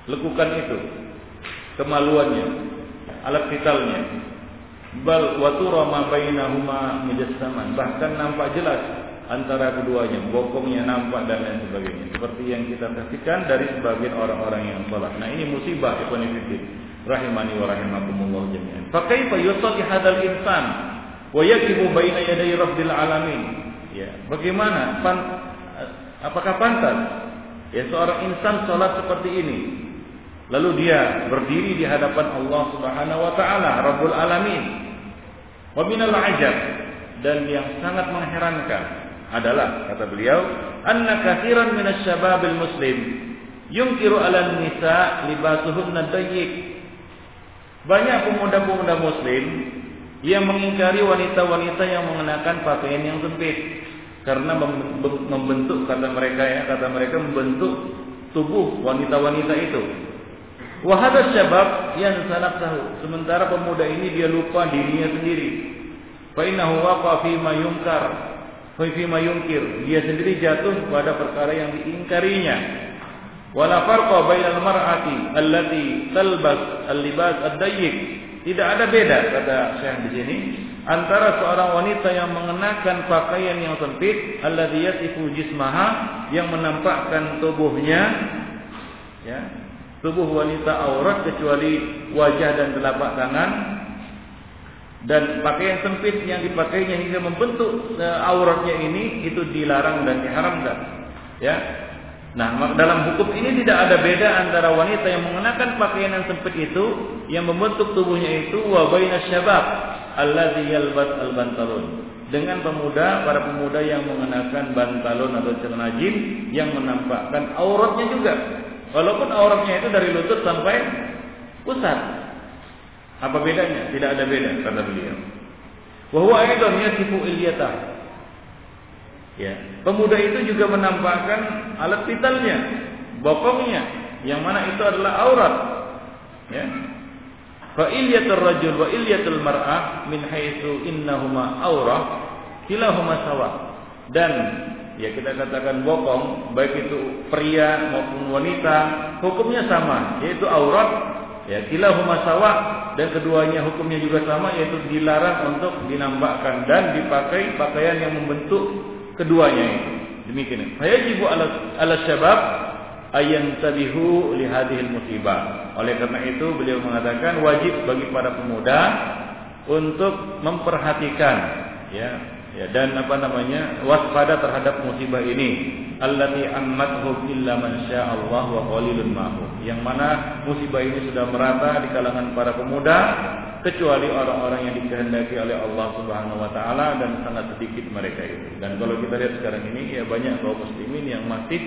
lekukan itu? Kemaluannya, alat vitalnya. Bal watura ma bainahuma mujassaman. Bahkan nampak jelas antara keduanya, bokongnya nampak dan lain sebagainya. Seperti yang kita saksikan dari sebagian orang-orang yang salat. Nah ini musibah ikhwan rahimani wa rahimakumullah jami'an. Fa kaifa yusalli hadzal insan wa yaqifu baina yaday rabbil alamin? Ya, bagaimana pan, apakah pantas ya seorang insan salat seperti ini? Lalu dia berdiri di hadapan Allah Subhanahu wa taala, Rabbul Alamin. Wa minal ajab dan yang sangat mengherankan adalah kata beliau, anna katsiran minasy muslim yungkiru 'ala nisa libasuhunna dayyik. Banyak pemuda-pemuda muslim yang mengingkari wanita-wanita yang mengenakan pakaian yang sempit karena membentuk kata mereka ya, kata mereka membentuk tubuh wanita-wanita itu Wahada syabab yang sanak tahu. Sementara pemuda ini dia lupa dirinya sendiri. Fa innahu waqa fi ma yunkar. Fa fi ma yunkir. Dia sendiri jatuh pada perkara yang diingkarinya. Wala farqa bainal mar'ati allati talbas al-libas ad-dayyiq. Tidak ada beda kata Syekh di sini antara seorang wanita yang mengenakan pakaian yang sempit alladhi yasifu jismaha yang menampakkan tubuhnya ya tubuh wanita aurat kecuali wajah dan telapak tangan. Dan pakaian sempit yang dipakainya hingga membentuk uh, auratnya ini itu dilarang dan diharamkan. Ya. Nah dalam hukum ini tidak ada beda antara wanita yang mengenakan pakaian yang sempit itu yang membentuk tubuhnya itu wa bainas syabab allazi yalbas al-bantalun. Dengan pemuda para pemuda yang mengenakan bantalon atau celana jin yang menampakkan auratnya juga Walaupun auratnya itu dari lutut sampai pusat. Apa bedanya? Tidak ada beda kata beliau. Wa huwa aidan yasifu ilyata. Ya, pemuda itu juga menampakkan alat vitalnya, bokongnya, yang mana itu adalah aurat. Ya. Fa ilyatul rajul wa ilyatul mar'ah min haitsu innahuma aurah kilahuma sawa. Dan ya kita katakan bokong baik itu pria maupun wanita hukumnya sama yaitu aurat ya kilahuma sawa dan keduanya hukumnya juga sama yaitu dilarang untuk dinampakkan dan dipakai pakaian yang membentuk keduanya itu. Demikian. Fayajibu ala ala syabab ayan tabihu li hadhil musibah oleh karena itu beliau mengatakan wajib bagi para pemuda untuk memperhatikan ya ya dan apa namanya waspada terhadap musibah ini. Allati ammathu illa man Allah wa qalilun ma'hum. Yang mana musibah ini sudah merata di kalangan para pemuda kecuali orang-orang yang dikehendaki oleh Allah Subhanahu wa taala dan sangat sedikit mereka itu. Dan kalau kita lihat sekarang ini ya banyak kaum muslimin yang masih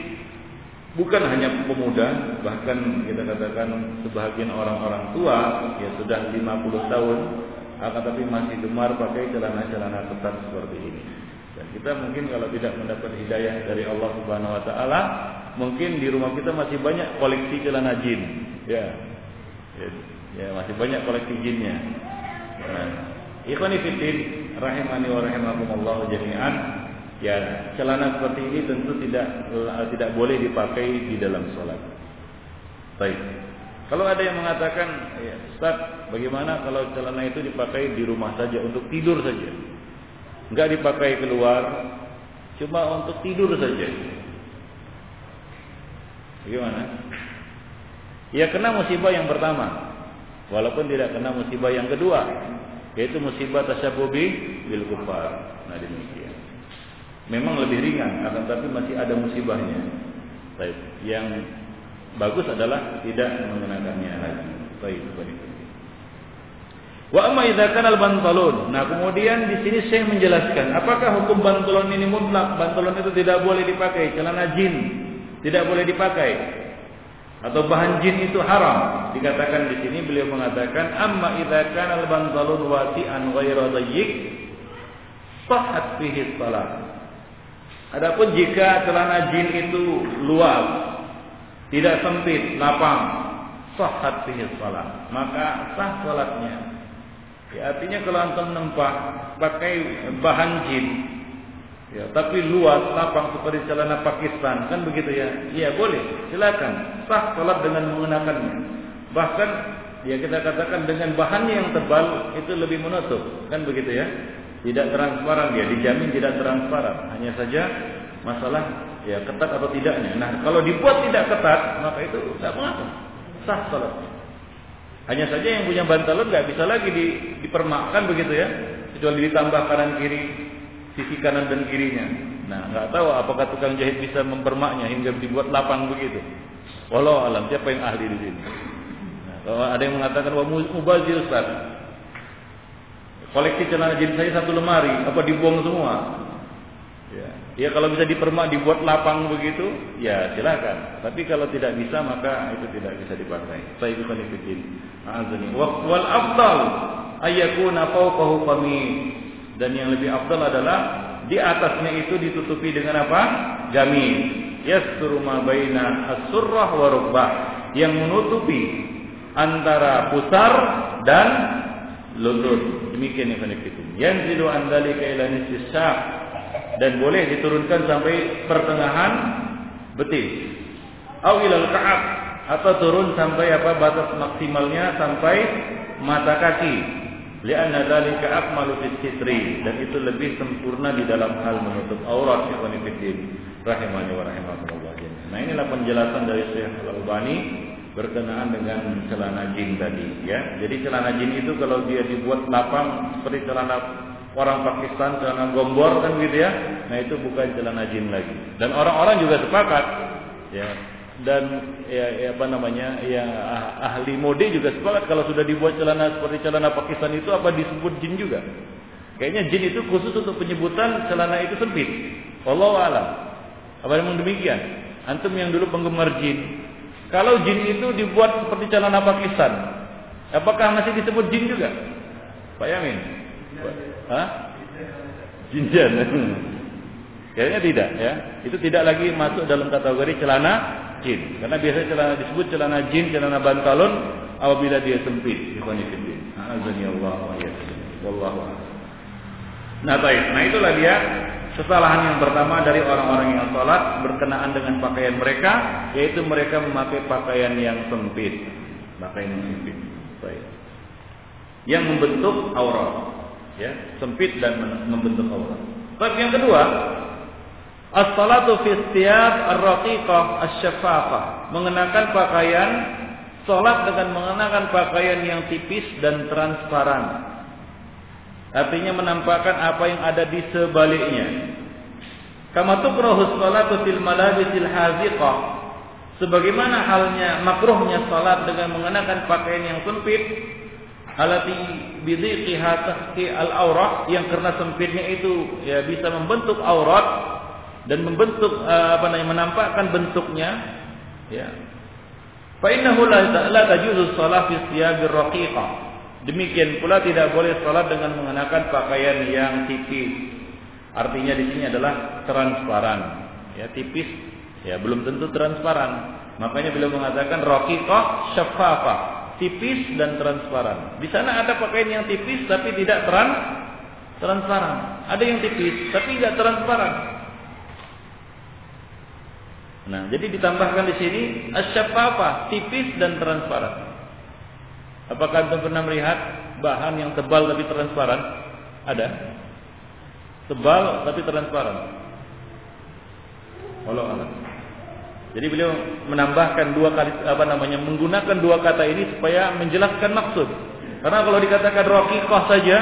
bukan hanya pemuda bahkan kita katakan sebagian orang-orang tua ya sudah 50 tahun akan tapi masih gemar pakai celana-celana ketat seperti ini. Dan kita mungkin kalau tidak mendapat hidayah dari Allah Subhanahu wa taala, mungkin di rumah kita masih banyak koleksi celana jin. Ya. Ya, ya masih banyak koleksi jinnya. Nah, ikhwani fiddin rahimani wa rahimakumullah jami'an. Ya, celana seperti ini tentu tidak tidak boleh dipakai di dalam sholat. Baik. Kalau ada yang mengatakan, ya, Ustaz, bagaimana kalau celana itu dipakai di rumah saja untuk tidur saja? Enggak dipakai keluar, cuma untuk tidur saja. Bagaimana? Ya kena musibah yang pertama, walaupun tidak kena musibah yang kedua, yaitu musibah tasyabubi bil kufar. Nah demikian. Memang lebih ringan, akan tapi masih ada musibahnya. Baik, yang bagus adalah tidak mengenakannya lagi. Baik, baik. Wa amma idza kana al-bantalun. Nah, kemudian di sini saya menjelaskan, apakah hukum bantalon ini mutlak? Bantalon itu tidak boleh dipakai, celana jin tidak boleh dipakai. Atau bahan jin itu haram. Dikatakan di sini beliau mengatakan, amma idza kana al-bantalun wasi'an ghairu dayyiq sahhat fihi salat. Adapun jika celana jin itu luas, tidak sempit, lapang, sahhat fihi salat, maka sah salatnya. Ya, artinya kalau antum nempak pakai bahan jin, ya, tapi luas, lapang seperti celana Pakistan, kan begitu ya? Iya boleh, silakan, sah salat dengan mengenakannya. Bahkan ya kita katakan dengan bahannya yang tebal itu lebih menutup, kan begitu ya? Tidak transparan dia, dijamin tidak transparan. Hanya saja masalah ya ketat atau tidaknya. Nah, kalau dibuat tidak ketat, maka itu tidak mengapa. Sah salatnya. Hanya saja yang punya bantalan nggak bisa lagi di, dipermakkan begitu ya, kecuali ditambah kanan kiri, sisi kanan dan kirinya. Nah, nggak tahu apakah tukang jahit bisa mempermaknya hingga dibuat lapang begitu. Walau alam siapa yang ahli di sini. Ada yang mengatakan wah mubazir Ustaz. Koleksi celana jeans saya satu lemari, apa dibuang semua? Ya. Ya kalau bisa dipermak dibuat lapang begitu, ya silakan. Tapi kalau tidak bisa maka itu tidak bisa dipakai. Saya itu kanifidin. Azani. Wal afdal ayakuna fawqahu qamis. Dan yang lebih afdal adalah di atasnya itu ditutupi dengan apa? Gamis. Yasturu ma baina as-surrah wa. Yang menutupi antara pusar dan lutut. Demikian yang. Yanzilu an dzalika ila nisfis dan boleh diturunkan sampai pertengahan betis. Au ilal ka'ab atau turun sampai apa batas maksimalnya sampai mata kaki. Lianna dzalika akmalu fit sitri dan itu lebih sempurna di dalam hal menutup aurat ikhwan fillah rahimani wa rahimakumullah. Nah, inilah penjelasan dari Syekh Al-Albani berkenaan dengan celana jin tadi ya. Jadi celana jin itu kalau dia dibuat lapang seperti celana orang Pakistan celana gombor kan gitu ya. Nah itu bukan celana jin lagi. Dan orang-orang juga sepakat ya. Dan ya, ya apa namanya ya ah, ahli mode juga sepakat kalau sudah dibuat celana seperti celana Pakistan itu apa disebut jin juga. Kayaknya jin itu khusus untuk penyebutan celana itu sempit. Allah alam. Apa memang demikian? Antum yang dulu penggemar jin. Kalau jin itu dibuat seperti celana Pakistan, apakah masih disebut jin juga? Pak Yamin? Hah? Jinjan. Kayaknya tidak ya. Itu tidak lagi masuk dalam kategori celana jin. Karena biasanya celana disebut celana jin, celana bantalon apabila dia sempit. Ikhwanifidin. Azani Allah wa Wallahu Nah baik, nah itulah dia kesalahan yang pertama dari orang-orang yang sholat berkenaan dengan pakaian mereka, yaitu mereka memakai pakaian yang sempit, pakaian yang sempit. Baik. Yang membentuk aurat ya, sempit dan membentuk aurat. Bab yang kedua, as-salatu fi thiyab ar-raqiqah asy-syafafah, mengenakan pakaian salat dengan mengenakan pakaian yang tipis dan transparan. Artinya menampakkan apa yang ada di sebaliknya. Kama tukrahu salatu fil malabisil haziqah. Sebagaimana halnya makruhnya salat dengan mengenakan pakaian yang sempit alati bidhiqiha tahti al-aurat yang karena sempitnya itu ya bisa membentuk aurat dan membentuk uh, apa namanya menampakkan bentuknya ya. Fa innahu la, tajuzu shalah fi thiyabir raqiqah demikian pula tidak boleh salat dengan mengenakan pakaian yang tipis. Artinya di sini adalah transparan ya tipis. Ya belum tentu transparan. Makanya beliau mengatakan raqiqah syafafah tipis dan transparan. Di sana ada pakaian yang tipis tapi tidak trans transparan. Ada yang tipis tapi tidak transparan. Nah, jadi ditambahkan di sini asyafafa, tipis dan transparan. Apakah Anda pernah melihat bahan yang tebal tapi transparan? Ada. Tebal tapi transparan. Allah Allah. Jadi beliau menambahkan dua kali apa namanya menggunakan dua kata ini supaya menjelaskan maksud. Karena kalau dikatakan raqiqah saja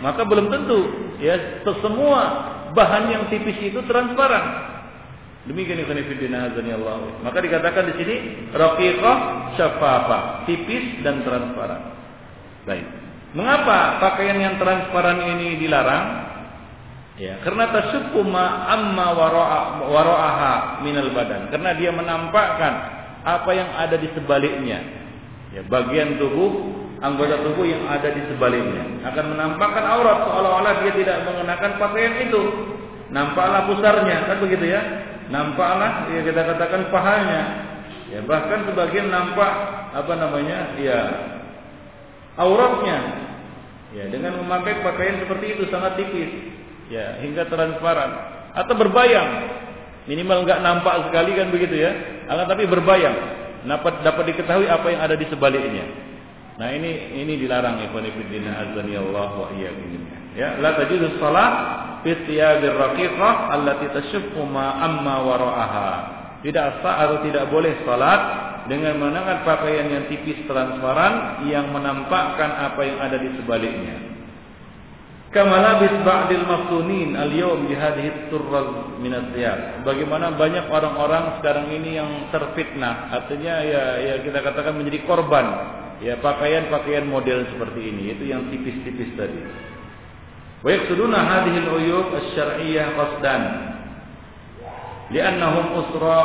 maka belum tentu ya semua bahan yang tipis itu transparan. Demikian ikhwan fillah Allah. Maka dikatakan di sini raqiqah syafafa, tipis dan transparan. Baik. Mengapa pakaian yang transparan ini dilarang? Ya, karena tasukku ma amma wara'aha minal badan. Karena dia menampakkan apa yang ada di sebaliknya. Ya, bagian tubuh, anggota tubuh yang ada di sebaliknya akan menampakkan aurat seolah-olah dia tidak mengenakan pakaian itu. Nampaklah pusarnya, kan begitu ya? Nampaklah ya kita katakan pahanya. Ya, bahkan sebagian nampak apa namanya? Ya auratnya. Ya, dengan memakai pakaian seperti itu sangat tipis ya hingga transparan. Atau berbayang. Minimal nggak nampak sekali kan begitu ya. Akan tapi berbayang. Dapat dapat diketahui apa yang ada di sebaliknya. Nah ini ini dilarang ikhwan fillah azani Allah wa iyyakum. Ya la tajuzu shalah fi thiyabir raqiqah allati tashuffu ma amma wara'aha. Tidak sah atau tidak boleh salat dengan mengenakan pakaian yang tipis transparan yang menampakkan apa yang ada di sebaliknya Kama labis ba'dil maftunin al-yawm bi hadhihi turraz min Bagaimana banyak orang-orang sekarang ini yang terfitnah, artinya ya ya kita katakan menjadi korban. Ya pakaian-pakaian model seperti ini, itu yang tipis-tipis tadi. Wa yaqsuduna hadhihi al-uyub asy-syar'iyyah qasdan. Li'annahum usra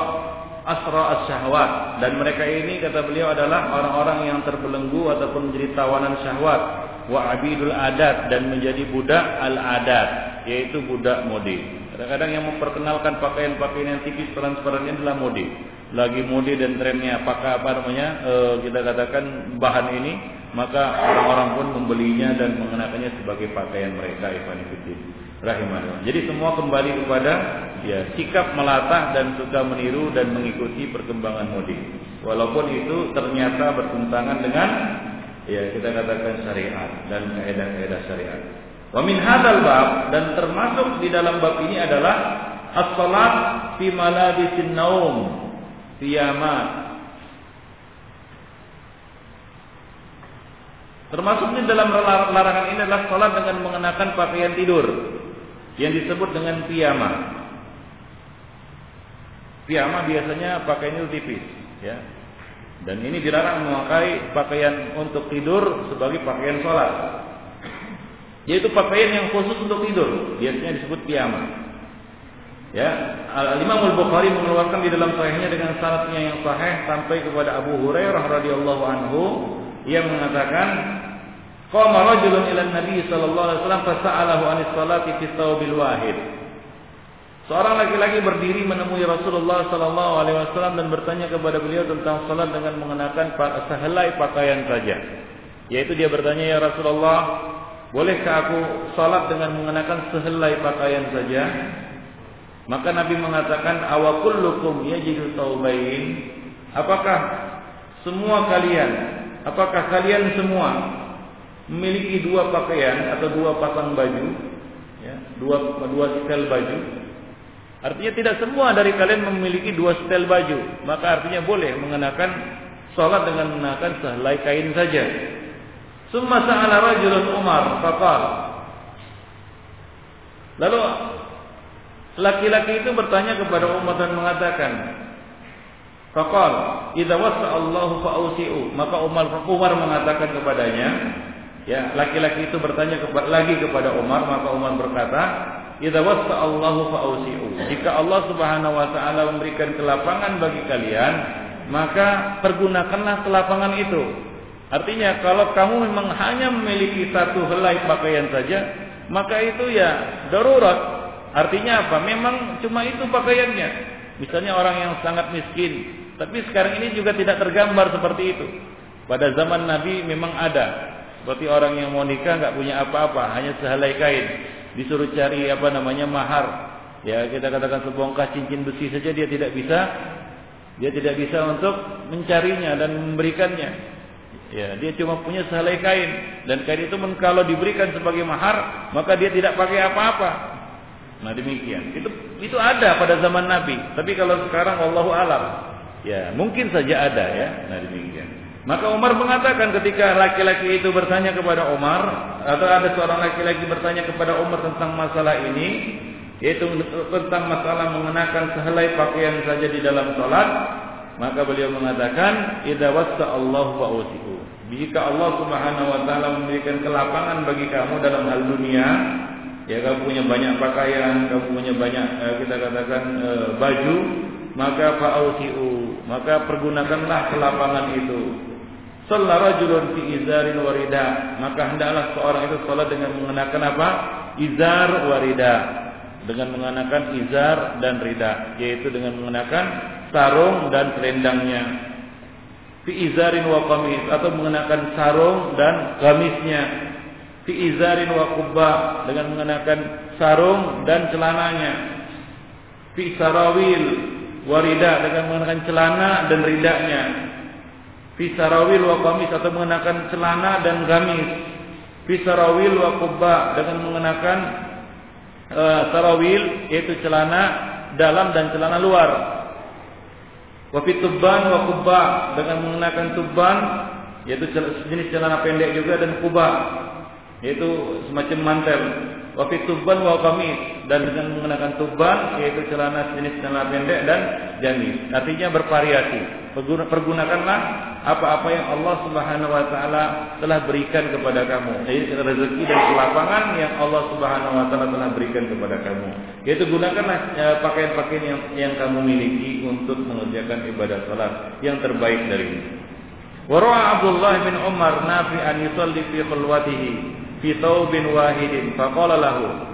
asra as-syahwat. Dan mereka ini kata beliau adalah orang-orang yang terbelenggu ataupun menjadi tawanan syahwat wa abidul adat dan menjadi budak al adat yaitu budak mode. Kadang-kadang yang memperkenalkan pakaian-pakaian yang tipis transparan ini adalah mode. Lagi mode dan trennya apakah apa namanya e, kita katakan bahan ini maka orang-orang pun membelinya dan mengenakannya sebagai pakaian mereka Ikhwan rahimahullah. Jadi semua kembali kepada ya sikap melatah dan suka meniru dan mengikuti perkembangan mode. Walaupun itu ternyata bertentangan dengan ya kita katakan syariat dan kaidah-kaidah syariat. Wa min hadzal bab dan termasuk di dalam bab ini adalah as-salat fi malabisin naum. Termasuk di dalam larangan ini adalah salat dengan mengenakan pakaian tidur yang disebut dengan piyama. Piyama biasanya pakaiannya tipis, ya. Dan ini dilarang memakai pakaian untuk tidur sebagai pakaian sholat. Yaitu pakaian yang khusus untuk tidur, biasanya disebut piyama. Ya, Al Imam Al Bukhari mengeluarkan di dalam sahihnya dengan sanadnya yang sahih sampai kepada Abu Hurairah radhiyallahu anhu yang mengatakan qama rajulun ila Nabi sallallahu alaihi wasallam fasa'alahu anis salati fi wahid. Seorang laki-laki berdiri menemui Rasulullah Sallallahu Alaihi Wasallam dan bertanya kepada beliau tentang salat dengan mengenakan sehelai pakaian saja. Yaitu dia bertanya ya Rasulullah, bolehkah aku salat dengan mengenakan sehelai pakaian saja? Maka Nabi mengatakan awakullukum yajidu taubain. Apakah semua kalian, apakah kalian semua memiliki dua pakaian atau dua pasang baju, ya, dua dua setel baju? Artinya tidak semua dari kalian memiliki dua setel baju. Maka artinya boleh mengenakan sholat dengan mengenakan sehelai kain saja. Summa sa'ala rajulun Umar faqal. Lalu laki-laki itu bertanya kepada Umar dan mengatakan, Faqal, "Idza wasa Allahu fa'usi'u." Maka Umar Umar mengatakan kepadanya, ya, laki-laki itu bertanya lagi kepada Umar, maka Umar berkata, Idza wasa Allahu fa'usi'u. Jika Allah Subhanahu wa taala memberikan kelapangan bagi kalian, maka pergunakanlah kelapangan itu. Artinya kalau kamu memang hanya memiliki satu helai pakaian saja, maka itu ya darurat. Artinya apa? Memang cuma itu pakaiannya. Misalnya orang yang sangat miskin, tapi sekarang ini juga tidak tergambar seperti itu. Pada zaman Nabi memang ada. Seperti orang yang mau nikah nggak punya apa-apa, hanya sehelai kain disuruh cari apa namanya mahar. Ya kita katakan sebongkah cincin besi saja dia tidak bisa. Dia tidak bisa untuk mencarinya dan memberikannya. Ya dia cuma punya sehelai kain. Dan kain itu kalau diberikan sebagai mahar maka dia tidak pakai apa-apa. Nah demikian. Itu itu ada pada zaman Nabi. Tapi kalau sekarang wallahu alam. Ya mungkin saja ada ya. Nah demikian maka Umar mengatakan ketika laki-laki itu bertanya kepada Umar atau ada seorang laki-laki bertanya kepada Umar tentang masalah ini yaitu tentang masalah mengenakan sehelai pakaian saja di dalam salat maka beliau mengatakan idza wasa Allah wa usiku. Jika Allah Subhanahu wa taala memberikan kelapangan bagi kamu dalam hal dunia ya kamu punya banyak pakaian kamu punya banyak eh, kita katakan eh, baju maka fa'usiu maka pergunakanlah kelapangan itu Salat rajulun fi izarin warida, maka hendaklah seorang itu salat dengan mengenakan apa? Izar warida. Dengan mengenakan izar dan rida, yaitu dengan mengenakan sarung dan selendangnya. Fi izarin wa atau mengenakan sarung dan gamisnya. Fi izarin wa kubba dengan mengenakan sarung dan celananya. Fi sarawil warida dengan mengenakan celana dan ridanya fi sarawil wa qamis atau mengenakan celana dan gamis fi sarawil wa kubba dengan mengenakan sarawil yaitu celana dalam dan celana luar wa fi tubban wa kubba dengan mengenakan tubban yaitu jenis celana pendek juga dan kubba yaitu semacam mantel Wafi tuban wa kamis dan dengan mengenakan tuban yaitu celana jenis celana pendek dan jamis. Artinya bervariasi. Pergunakanlah apa-apa yang Allah Subhanahu wa taala telah berikan kepada kamu. Jadi rezeki dan kelapangan yang Allah Subhanahu wa taala telah berikan kepada kamu. Yaitu gunakanlah e, pakaian-pakaian yang yang kamu miliki untuk mengerjakan ibadah salat yang terbaik dari ini. Wa Abdullah bin Umar nafi an yusalli fi khulwatihi fi thawbin wahidin faqala lahu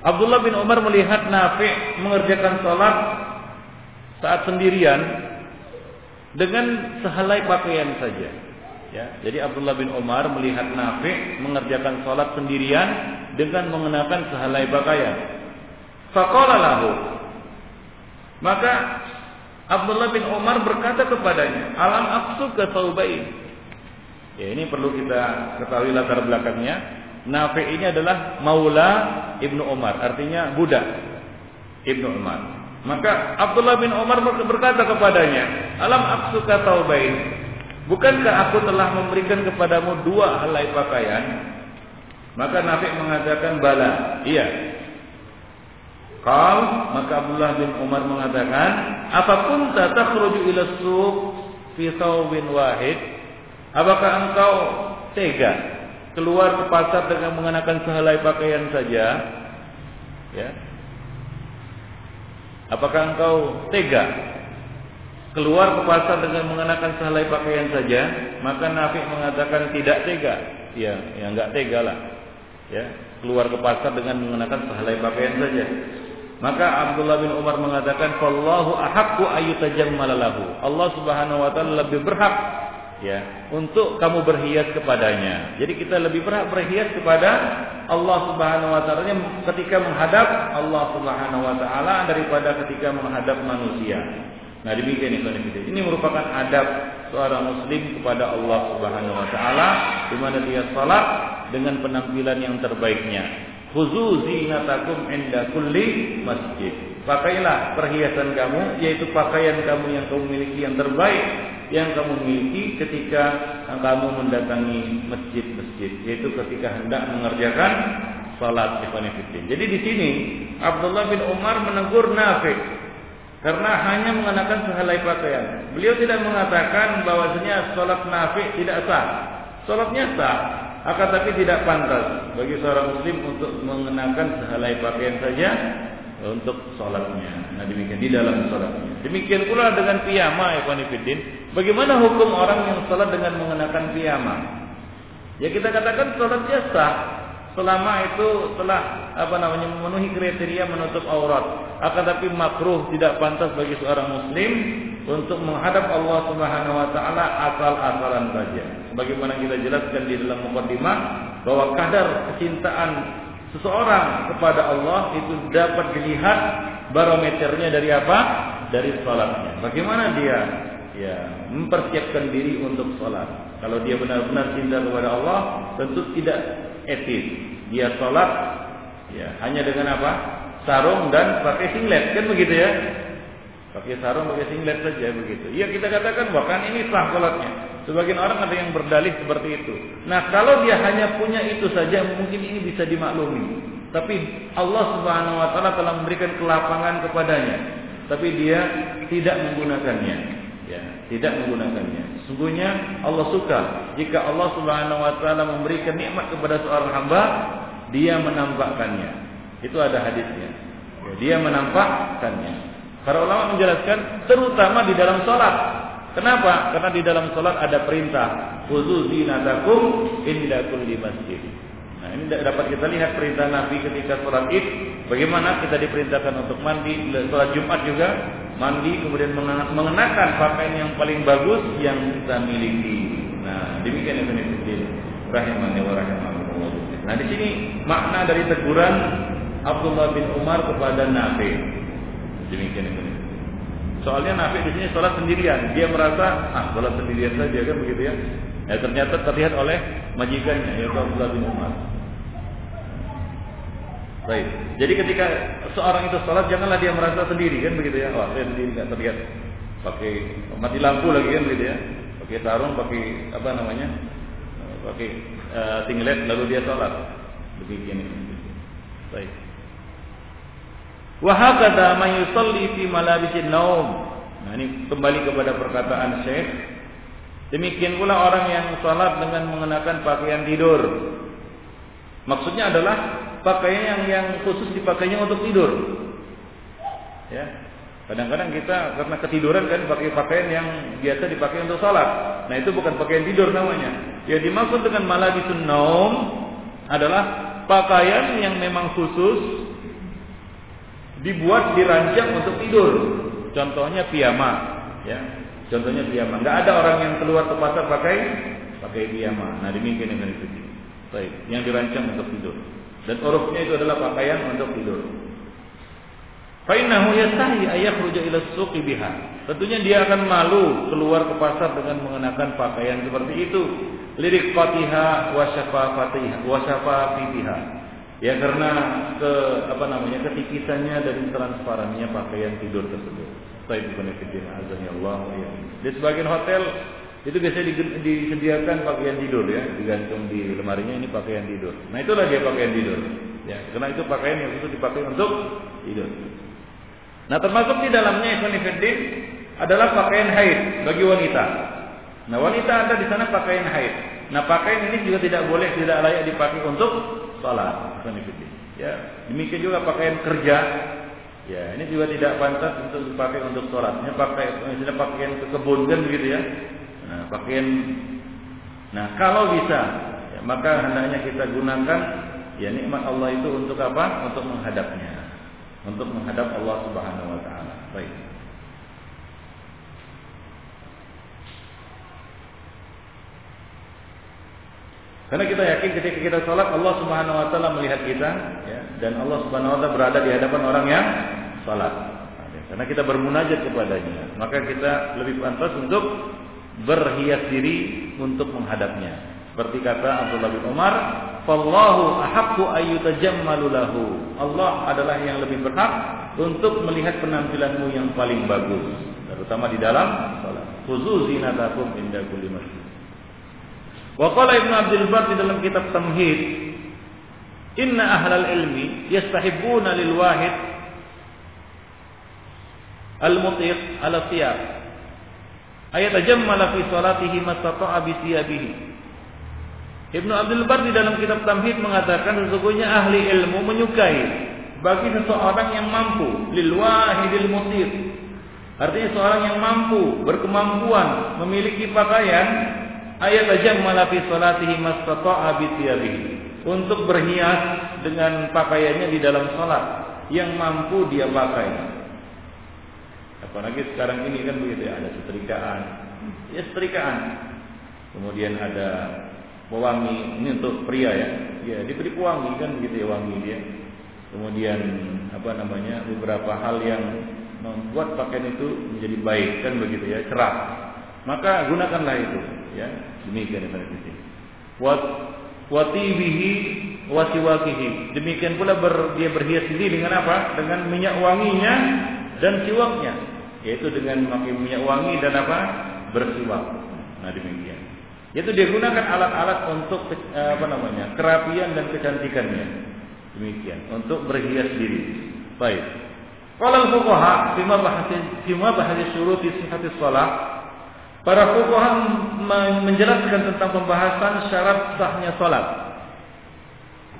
Abdullah bin Umar melihat Nafi mengerjakan salat saat sendirian dengan sehelai pakaian saja. Ya, jadi Abdullah bin Umar melihat Nafi mengerjakan salat sendirian dengan mengenakan sehelai pakaian. Faqala lahu. Maka Abdullah bin Umar berkata kepadanya, "Alam aksuka saubain?" Ya, ini perlu kita ketahui latar belakangnya. Nafi ini adalah Maula Ibnu Umar, artinya budak Ibnu Umar. Maka Abdullah bin Umar berkata kepadanya, "Alam aksuka taubain? Bukankah aku telah memberikan kepadamu dua helai pakaian?" Maka Nafi mengatakan, "Bala." Iya. Kal, maka Abdullah bin Umar mengatakan, "Apa kunta takhruju ila fi thawbin wahid?" Apakah engkau tega keluar ke pasar dengan mengenakan sehelai pakaian saja? Ya. Apakah engkau tega keluar ke pasar dengan mengenakan sehelai pakaian saja? Maka Nafi mengatakan tidak tega. Ya, ya enggak tega lah. Ya, keluar ke pasar dengan mengenakan sehelai pakaian saja. Maka Abdullah bin Umar mengatakan, "Fallahu ahaqqu ayyutajammala lahu." Allah Subhanahu wa taala lebih berhak ya untuk kamu berhias kepadanya. Jadi kita lebih berhak berhias kepada Allah Subhanahu wa taala ketika menghadap Allah Subhanahu wa taala daripada ketika menghadap manusia. Nah, demikian itu ini merupakan adab seorang muslim kepada Allah Subhanahu wa taala di mana dia salat dengan penampilan yang terbaiknya. Khuzu zinatakum inda kulli masjid. Pakailah perhiasan kamu yaitu pakaian kamu yang kamu miliki yang terbaik yang kamu miliki ketika kamu mendatangi masjid-masjid yaitu ketika hendak mengerjakan salat ikhwanifidin. Jadi di sini Abdullah bin Umar menegur Nafi karena hanya mengenakan sehelai pakaian. Beliau tidak mengatakan bahwasanya salat Nafi tidak sah. Salatnya sah, akan tapi tidak pantas bagi seorang muslim untuk mengenakan sehelai pakaian saja untuk sholatnya. Nah demikian di dalam sholatnya. Demikian pula dengan piyama, Ikhwanifidin. Bagaimana hukum orang yang sholat dengan mengenakan piyama? Ya kita katakan sholatnya sah selama itu telah apa namanya memenuhi kriteria menutup aurat. Akan tapi makruh tidak pantas bagi seorang muslim untuk menghadap Allah Subhanahu wa taala asal-asalan saja. Sebagaimana kita jelaskan di dalam mukadimah bahwa kadar kecintaan seseorang kepada Allah itu dapat dilihat barometernya dari apa? Dari sholatnya. Bagaimana dia ya mempersiapkan diri untuk sholat. Kalau dia benar-benar cinta kepada Allah, tentu tidak etis. Dia sholat ya hanya dengan apa? Sarung dan pakai singlet kan begitu ya? Pakai sarung, pakai singlet saja begitu. Ya kita katakan bahkan ini sah sholatnya. Sebagian orang ada yang berdalih seperti itu. Nah, kalau dia hanya punya itu saja, mungkin ini bisa dimaklumi. Tapi Allah Subhanahu wa taala telah memberikan kelapangan kepadanya, tapi dia tidak menggunakannya. Ya, tidak menggunakannya. Sungguhnya Allah suka jika Allah Subhanahu wa taala memberikan nikmat kepada seorang hamba, dia menampakkannya. Itu ada hadisnya. Ya, dia menampakkannya. Para ulama menjelaskan terutama di dalam sholat Kenapa? Karena di dalam sholat ada perintah khusus zinatakum inda kulli masjid. Nah ini dapat kita lihat perintah Nabi ketika sholat id. Bagaimana kita diperintahkan untuk mandi, sholat Jumat juga mandi, kemudian mengenakan pakaian yang paling bagus yang kita miliki. Nah demikian yang kami rahimani wa rahimakumullah. Nah di sini makna dari teguran Abdullah bin Umar kepada Nabi. Demikian yang Soalnya Nabi di sini sholat sendirian. Dia merasa ah sholat sendirian saja kan begitu ya. Ya ternyata terlihat oleh majikannya yaitu Abdullah bin Umar. Baik. Jadi ketika seorang itu sholat janganlah dia merasa sendiri kan begitu ya. Wah saya sendiri nggak terlihat. Pakai mati lampu lagi kan begitu ya. Pakai sarung, pakai apa namanya pakai uh, singlet lalu dia sholat. Begini. Baik. Wahakata man yusalli fi malabisin naum. Nah ini kembali kepada perkataan Syekh. Demikian pula orang yang sholat dengan mengenakan pakaian tidur. Maksudnya adalah pakaian yang yang khusus dipakainya untuk tidur. Ya. Kadang-kadang kita karena ketiduran kan pakai pakaian yang biasa dipakai untuk sholat. Nah itu bukan pakaian tidur namanya. Yang dimaksud dengan malabisun naum adalah pakaian yang memang khusus dibuat dirancang untuk tidur. Contohnya piyama, ya. Contohnya piyama. Enggak ada orang yang keluar ke pasar pakai pakai piyama. Nah demikian yang itu. Baik, yang dirancang untuk tidur. Dan urufnya itu adalah pakaian untuk tidur. Fainahu yastahi ayakhruja ila suqi biha. Tentunya dia akan malu keluar ke pasar dengan mengenakan pakaian seperti itu. Lirik fatiha wa syafafatiha wa syafafitiha. Ya karena ke apa namanya ketikisannya dan transparannya pakaian tidur tersebut. Baik bukan azan ya Allah. Di sebagian hotel itu biasanya disediakan pakaian tidur ya, digantung di lemarinya ini pakaian tidur. Nah itulah dia pakaian tidur. Ya, karena itu pakaian yang itu dipakai untuk tidur. Nah termasuk di dalamnya Fiddin adalah pakaian haid bagi wanita. Nah wanita ada di sana pakaian haid. Nah pakaian ini juga tidak boleh tidak layak dipakai untuk sholat. Ya demikian juga pakaian kerja. Ya ini juga tidak pantas untuk dipakai untuk sholat. Ini pakai misalnya pakaian ke kebun kan begitu ya. Nah pakaian. Nah kalau bisa ya, maka hendaknya kita gunakan ya nikmat Allah itu untuk apa? Untuk menghadapnya untuk menghadap Allah Subhanahu wa taala. Baik. Karena kita yakin ketika kita sholat Allah Subhanahu Wa Taala melihat kita, ya, dan Allah Subhanahu Wa Taala berada di hadapan orang yang sholat. Karena kita bermunajat kepadanya, maka kita lebih pantas untuk berhias diri untuk menghadapnya. Seperti kata Abdullah bin Umar, Fallahu ahaqqu ayyutajammalu lahu. Allah adalah yang lebih berhak untuk melihat penampilanmu yang paling bagus, terutama di dalam salat. Khuzu zinatakum inda kulli masjid. Wa qala Ibnu Abdul Bar di dalam kitab Tamhid, "Inna ahlal ilmi yastahibbuna lil wahid al-mutiq ala thiyab." Ayat ajammala fi salatihi mastata'a bi thiyabihi. Ibnu Abdul Bar di dalam kitab Tamhid mengatakan sesungguhnya ahli ilmu menyukai bagi seseorang yang mampu lil wahidil mutir. Artinya seorang yang mampu, berkemampuan, memiliki pakaian ayat aja malafi salatihi mastata'a bi untuk berhias dengan pakaiannya di dalam salat yang mampu dia pakai. Apalagi sekarang ini kan begitu ya, ada setrikaan. Ya setrikaan. Kemudian ada pewangi ini untuk pria ya ya diberi pewangi kan begitu ya wangi dia kemudian apa namanya beberapa hal yang membuat pakaian itu menjadi baik kan begitu ya cerah maka gunakanlah itu ya. Demikian yang sini wat watibihi wasiwakihi demikian pula ber, dia berhias diri dengan apa? Dengan minyak wanginya dan siwaknya. Yaitu dengan memakai minyak wangi dan apa? Bersiwak. Nah demikian. Yaitu dia gunakan alat-alat untuk eh, apa namanya? Kerapian dan kecantikannya. Demikian. Untuk berhias diri. Baik. Kalau fuqaha fima bahasi fima bahasi syuruti sihhatis para fuqaha menjelaskan tentang pembahasan syarat sahnya salat.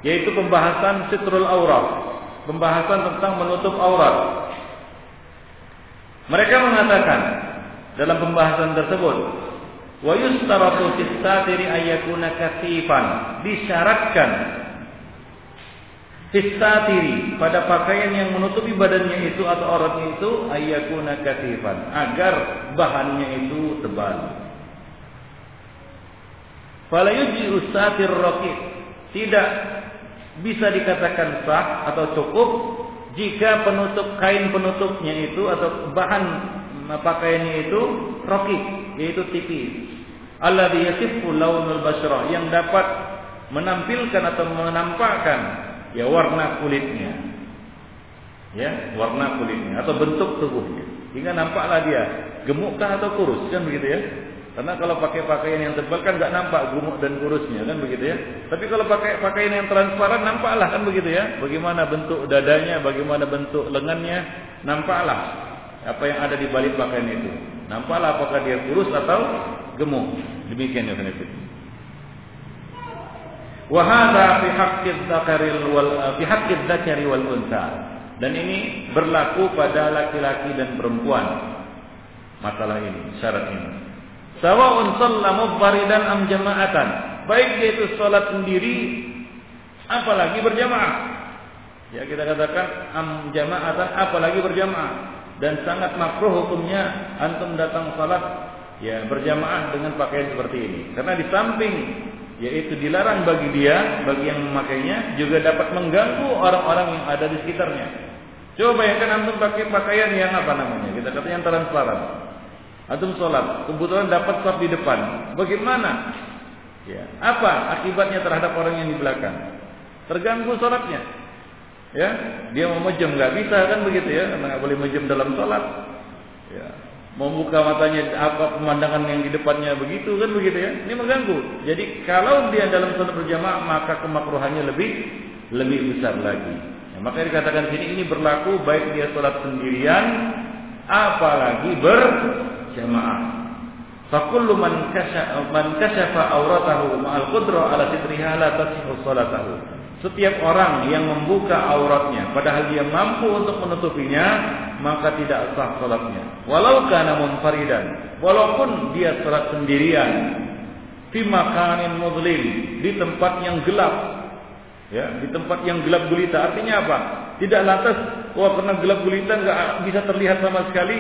Yaitu pembahasan sitrul aurat. Pembahasan tentang menutup aurat. Mereka mengatakan dalam pembahasan tersebut Wa yustaratu fis satiri ayakuna kasifan. Disyaratkan fis satiri pada pakaian yang menutupi badannya itu atau auratnya itu ayakuna kasifan agar bahannya itu tebal. Fala yujzi satir raqib. Tidak bisa dikatakan sah atau cukup jika penutup kain penutupnya itu atau bahan pakaiannya itu rokik yaitu tipis alladhi yasifu launul basra yang dapat menampilkan atau menampakkan ya warna kulitnya ya warna kulitnya atau bentuk tubuhnya hingga nampaklah dia gemukkah atau kurus kan begitu ya Karena kalau pakai pakaian yang tebal kan nggak nampak gemuk dan kurusnya kan begitu ya. Tapi kalau pakai pakaian yang transparan nampaklah kan begitu ya. Bagaimana bentuk dadanya, bagaimana bentuk lengannya, nampaklah apa yang ada di balik pakaian itu. Nampaklah apakah dia kurus atau gemuk. Demikian ya Kanifit. Wahada fi haqqid dzakaril wal fi haqqid dzakari wal unsa. Dan ini berlaku pada laki-laki dan perempuan masalah ini, syarat ini. Sawa'un shalla mubaridan am jama'atan. Baik dia itu salat sendiri apalagi berjamaah. Ya kita katakan am jama'atan apalagi berjamaah dan sangat makruh hukumnya antum datang salat ya berjamaah dengan pakaian seperti ini. Karena di samping yaitu dilarang bagi dia, bagi yang memakainya juga dapat mengganggu orang-orang yang ada di sekitarnya. Coba bayangkan antum pakai pakaian yang apa namanya? Kita katakan yang transparan. Antum sholat, kebetulan dapat saf di depan. Bagaimana? Ya, apa akibatnya terhadap orang yang di belakang? Terganggu sholatnya. Ya, dia mau mejam nggak bisa kan begitu ya, karena nggak boleh mejam dalam sholat. Ya, mau buka matanya apa pemandangan yang di depannya begitu kan begitu ya, ini mengganggu. Jadi kalau dia dalam sholat berjamaah maka kemakruhannya lebih lebih besar lagi. Ya, maka dikatakan sini ini berlaku baik dia sholat sendirian apalagi ber jamaah. Fakullu man kasyafa man auratahu ma'al qudra ala sitriha la tasihhu salatahu. Setiap orang yang membuka auratnya padahal dia mampu untuk menutupinya, maka tidak sah salatnya. Walau kana munfaridan, walaupun dia salat sendirian fi makanin mudlim, di tempat yang gelap. Ya, di tempat yang gelap gulita artinya apa? Tidak lantas wah karena gelap gulita enggak bisa terlihat sama sekali,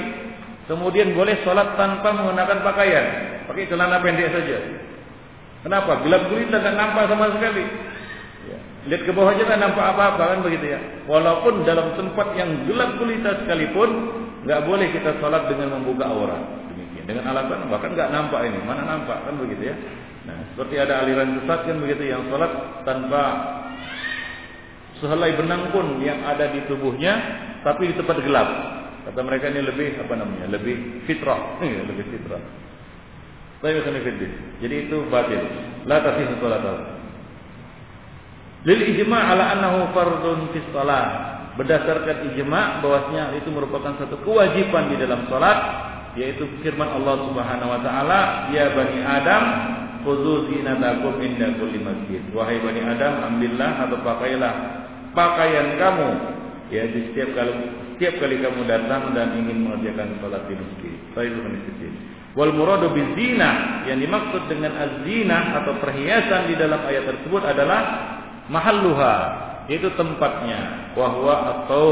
Kemudian boleh sholat tanpa menggunakan pakaian, pakai celana pendek saja. Kenapa? Gelap gulita tak nampak sama sekali. Lihat ke bawah aja tak nampak apa-apa kan begitu ya. Walaupun dalam tempat yang gelap gulita sekalipun, nggak boleh kita sholat dengan membuka aurat. Demikian. Dengan alasan bahkan nggak nampak ini, mana nampak kan begitu ya. Nah, seperti ada aliran sesat kan begitu yang sholat tanpa sehelai benang pun yang ada di tubuhnya, tapi di tempat gelap. Kata mereka ini lebih apa namanya? Lebih fitrah, iya, lebih fitrah. Jadi itu batil. La tasih salatahu. Lil ijma' ala annahu fardun fi shalah. Berdasarkan ijma' bahwasanya itu merupakan satu kewajiban di dalam salat yaitu firman Allah Subhanahu wa taala, "Ya bani Adam, khudhu zinatakum inda kulli masjid." Wahai bani Adam, ambillah atau pakailah pakaian kamu ya di setiap kali setiap kali kamu datang dan ingin mengerjakan salat di masjid. Baik masjid. Wal muradu bizina yang dimaksud dengan azina atau perhiasan di dalam ayat tersebut adalah mahalluha, yaitu tempatnya, wahwa atau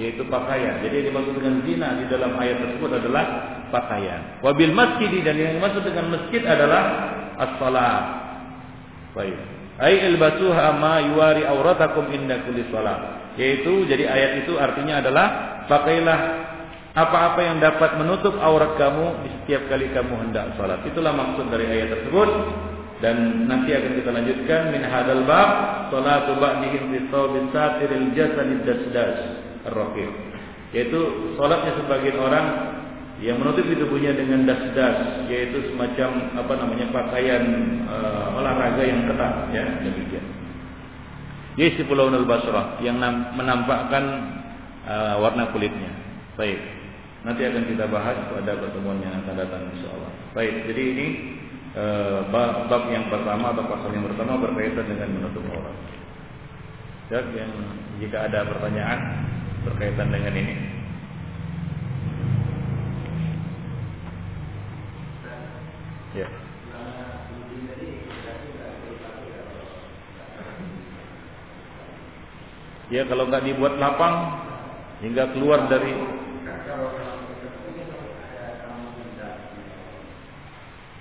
yaitu pakaian. Jadi yang dimaksud dengan zina di dalam ayat tersebut adalah pakaian. Wabil masjid dan yang dimaksud dengan masjid adalah as-salat. Baik. Ai ilbasuha ma yuwari auratakum inda kulli salat yaitu jadi ayat itu artinya adalah pakailah apa-apa yang dapat menutup aurat kamu di setiap kali kamu hendak salat. Itulah maksud dari ayat tersebut dan nanti akan kita lanjutkan min hadal bab salatu ba'dihim fi thawbin satiril jasadid dasdas ar-raqiq. Yaitu salatnya sebagian orang yang menutupi tubuhnya dengan dasdas yaitu semacam apa namanya pakaian uh, olahraga yang ketat ya demikian. Yaitu Pulau Basrah yang menampakkan uh, warna kulitnya. Baik. Nanti akan kita bahas pada pertemuan yang akan datang insyaallah. Baik, jadi ini bab, bab yang pertama atau pasal yang pertama berkaitan dengan menutup aurat. Ya, yang jika ada pertanyaan berkaitan dengan ini. Ya. Ya kalau nggak dibuat lapang hingga keluar dari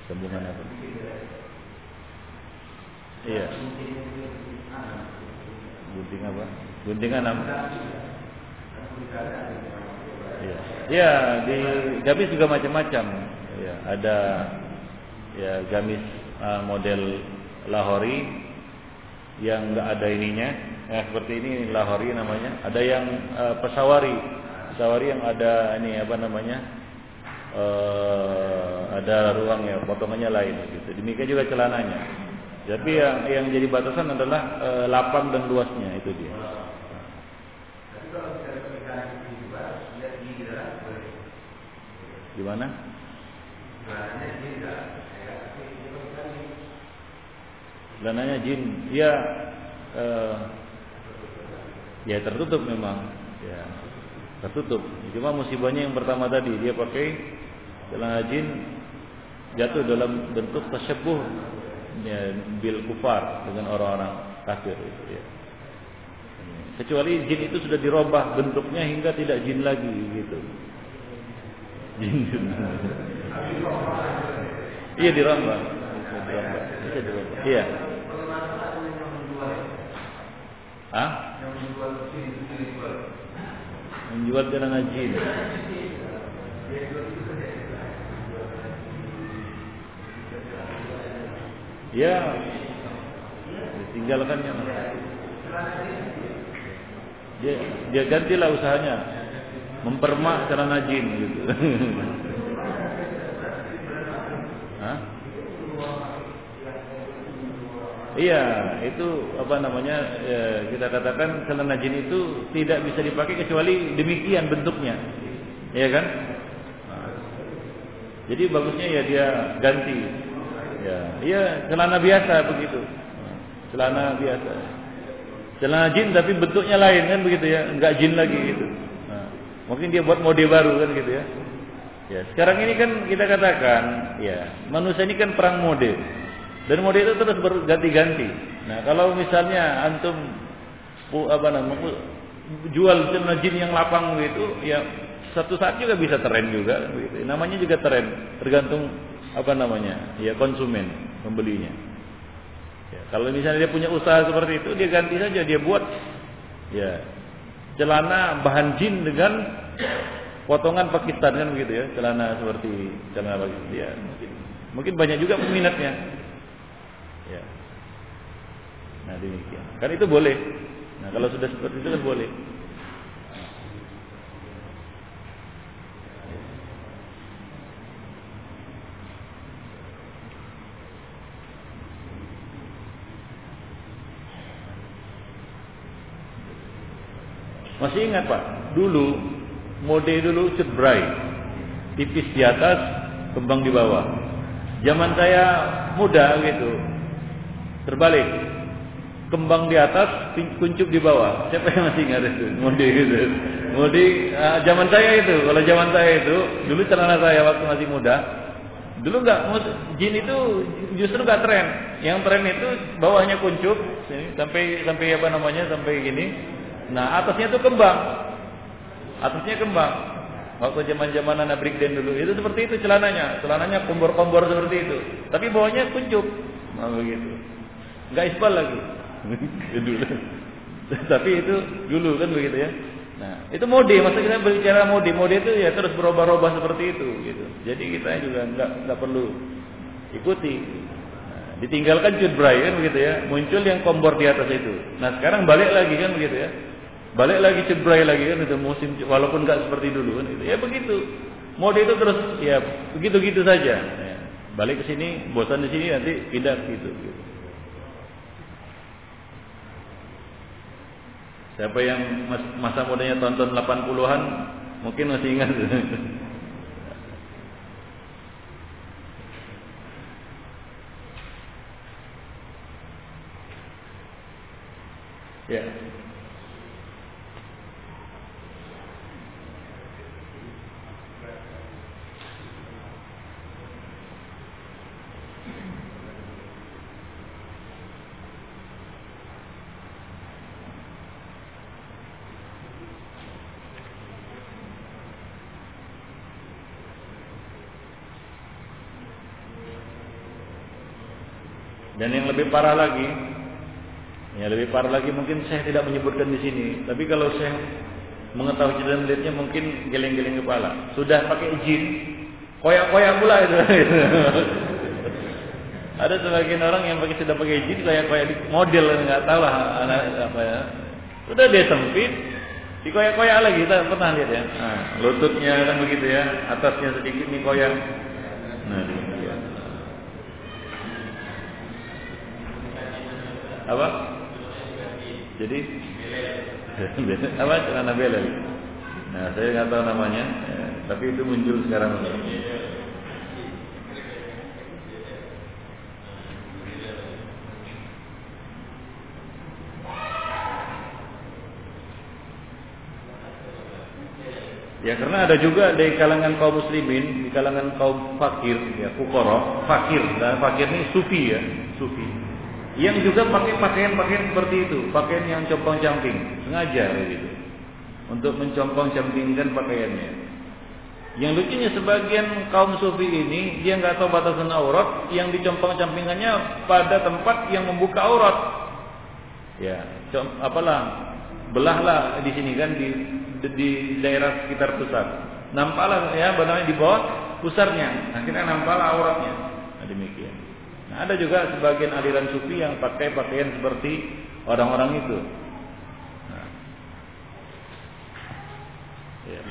sambungan apa? Iya. Gunting apa? Guntingan apa? Iya. Ya, di gamis juga macam-macam. Ya, ada ya gamis uh, model Lahori yang nggak ada ininya, Nah, seperti ini lahori namanya. Ada yang uh, pesawari. Pesawari yang ada ini apa namanya? Uh, ada ruangnya, potongannya lain gitu. Demikian juga celananya. Tapi yang yang jadi batasan adalah e, lapang dan luasnya itu dia. Di mana? Celananya jin, ya eh, ya tertutup memang, ya tertutup. Cuma musibahnya yang pertama tadi dia pakai celana jin jatuh dalam bentuk tasyabuh ya, bil kufar dengan orang-orang kafir itu ya. Kecuali jin itu sudah dirubah bentuknya hingga tidak jin lagi gitu. Jin. iya dirubah. Iya. Hah? Menjual celana jin. Ya, tinggalkannya. Dia, dia gantilah usahanya, mempermak celana jin gitu. *laughs* Iya, itu apa namanya? Ya, kita katakan celana jin itu tidak bisa dipakai kecuali demikian bentuknya, ya kan? Jadi bagusnya ya dia ganti, ya, iya celana biasa begitu, celana biasa, celana jin tapi bentuknya lain kan begitu ya, enggak jin lagi gitu. Nah, mungkin dia buat mode baru kan gitu ya. Ya, sekarang ini kan kita katakan, ya, manusia ini kan perang mode. Dan mode itu terus berganti-ganti. Nah, kalau misalnya antum apa namanya jual celana jin yang lapang gitu, ya satu saat juga bisa tren juga gitu. Namanya juga tren, tergantung apa namanya? Ya konsumen pembelinya. Ya, kalau misalnya dia punya usaha seperti itu, dia ganti saja, dia buat ya celana bahan jin dengan potongan Pakistan kan begitu ya, celana seperti celana Pakistan. Ya, mungkin, mungkin banyak juga peminatnya. Nah demikian. Kan itu boleh. Nah kalau sudah seperti itu kan boleh. Masih ingat Pak? Dulu mode dulu cedbray, tipis di atas, kembang di bawah. Zaman saya muda gitu, Terbalik. Kembang di atas, kuncup di bawah. Siapa yang masih ingat itu? Mode gitu. Mode uh, zaman saya itu, kalau zaman saya itu, dulu celana saya waktu masih muda, dulu nggak jin itu justru nggak tren. Yang tren itu bawahnya kuncup, sampai sampai apa namanya sampai gini. Nah atasnya itu kembang, atasnya kembang. Waktu zaman zaman anak breakdance dulu itu seperti itu celananya, celananya kombor-kombor seperti itu. Tapi bawahnya kuncup, nah begitu. Enggak isbal lagi. *laughs* Tapi itu dulu kan begitu ya. Nah, itu mode, masa kita berbicara mode, mode itu ya terus berubah-ubah seperti itu gitu. Jadi kita juga enggak enggak perlu ikuti. Nah, ditinggalkan cudbray kan begitu ya. Muncul yang kompor di atas itu. Nah, sekarang balik lagi kan begitu ya. Balik lagi cudbray lagi kan itu musim walaupun enggak seperti dulu kan gitu. Ya begitu. Mode itu terus ya begitu-gitu saja. Ya. Balik ke sini, bosan di sini nanti pindah gitu. gitu. Siapa yang masa mudanya tonton 80-an mungkin masih ingat. *laughs* ya. Dan yang lebih parah lagi, ya lebih parah lagi mungkin saya tidak menyebutkan di sini. Tapi kalau saya mengetahui cerita melihatnya mungkin geleng-geleng kepala. Sudah pakai izin, koyak-koyak pula itu. *laughs* Ada sebagian orang yang pakai sudah pakai izin koyak-koyak model nggak tahu lah anak apa ya. Sudah dia sempit, dikoyak-koyak lagi kita pernah lihat ya. Nah, lututnya kan begitu ya, atasnya sedikit nih koyak. Nah, Apa? Jadi *laughs* apa celana belel? Nah, saya nggak tahu namanya, ya, tapi itu muncul sekarang. Ya karena ada juga di kalangan kaum muslimin, di kalangan kaum fakir, ya fukara, fakir, dan fakir ini sufi ya, sufi. Yang juga pakai pakaian-pakaian seperti itu, pakaian yang compang-camping, sengaja begitu. Untuk mencompang-campingkan pakaiannya. Yang lucunya sebagian kaum sufi ini dia nggak tahu batasan aurat, yang dicompang-campingannya pada tempat yang membuka aurat. Ya, apalah belahlah di sini kan di di daerah sekitar pusat. Nampaklah ya benar di bawah pusarnya. Akhirnya nampaklah auratnya. Nah, demikian. Nah, ada juga sebagian aliran sufi yang pakai pakaian seperti orang-orang itu. Nah. Ya.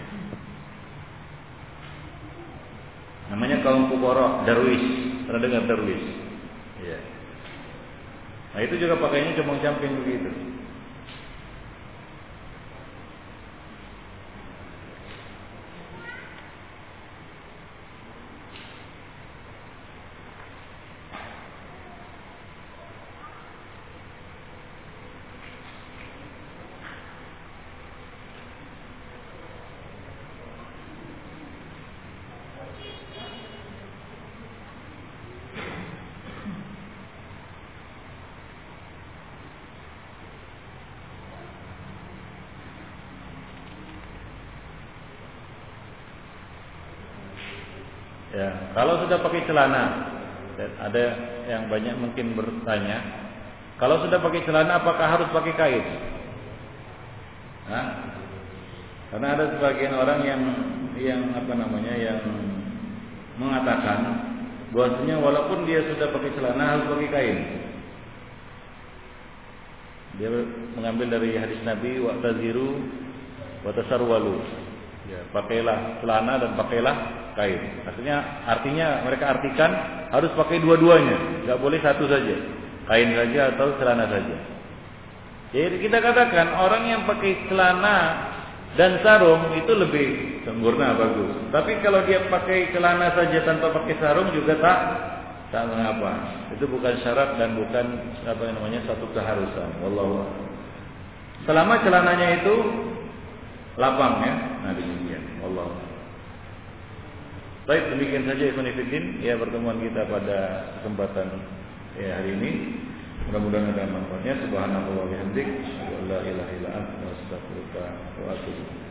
Namanya kaum Pukoro, darwis. Pernah dengar darwis? Ya. Nah, itu juga pakainya cuma camping begitu. Kalau sudah pakai celana, ada yang banyak mungkin bertanya, kalau sudah pakai celana apakah harus pakai kain? Hah? Karena ada sebagian orang yang yang apa namanya yang mengatakan bahwasanya walaupun dia sudah pakai celana harus pakai kain. Dia mengambil dari hadis Nabi wa taziru wa tasarwalu. Ya, pakailah celana dan pakailah kain. Artinya artinya mereka artikan harus pakai dua-duanya, nggak boleh satu saja, kain saja atau celana saja. Jadi kita katakan orang yang pakai celana dan sarung itu lebih sempurna bagus. Tapi kalau dia pakai celana saja tanpa pakai sarung juga tak tak mengapa. Itu bukan syarat dan bukan apa namanya satu keharusan. Wallahu Selama celananya itu lapang ya. Nah demikian. Baik, demikian saja Ibn Fiddin ya pertemuan kita pada kesempatan ya, hari ini. Mudah-mudahan ada manfaatnya. Subhanallah wa bihamdik, la ilaha illa anta, astaghfiruka wa atubu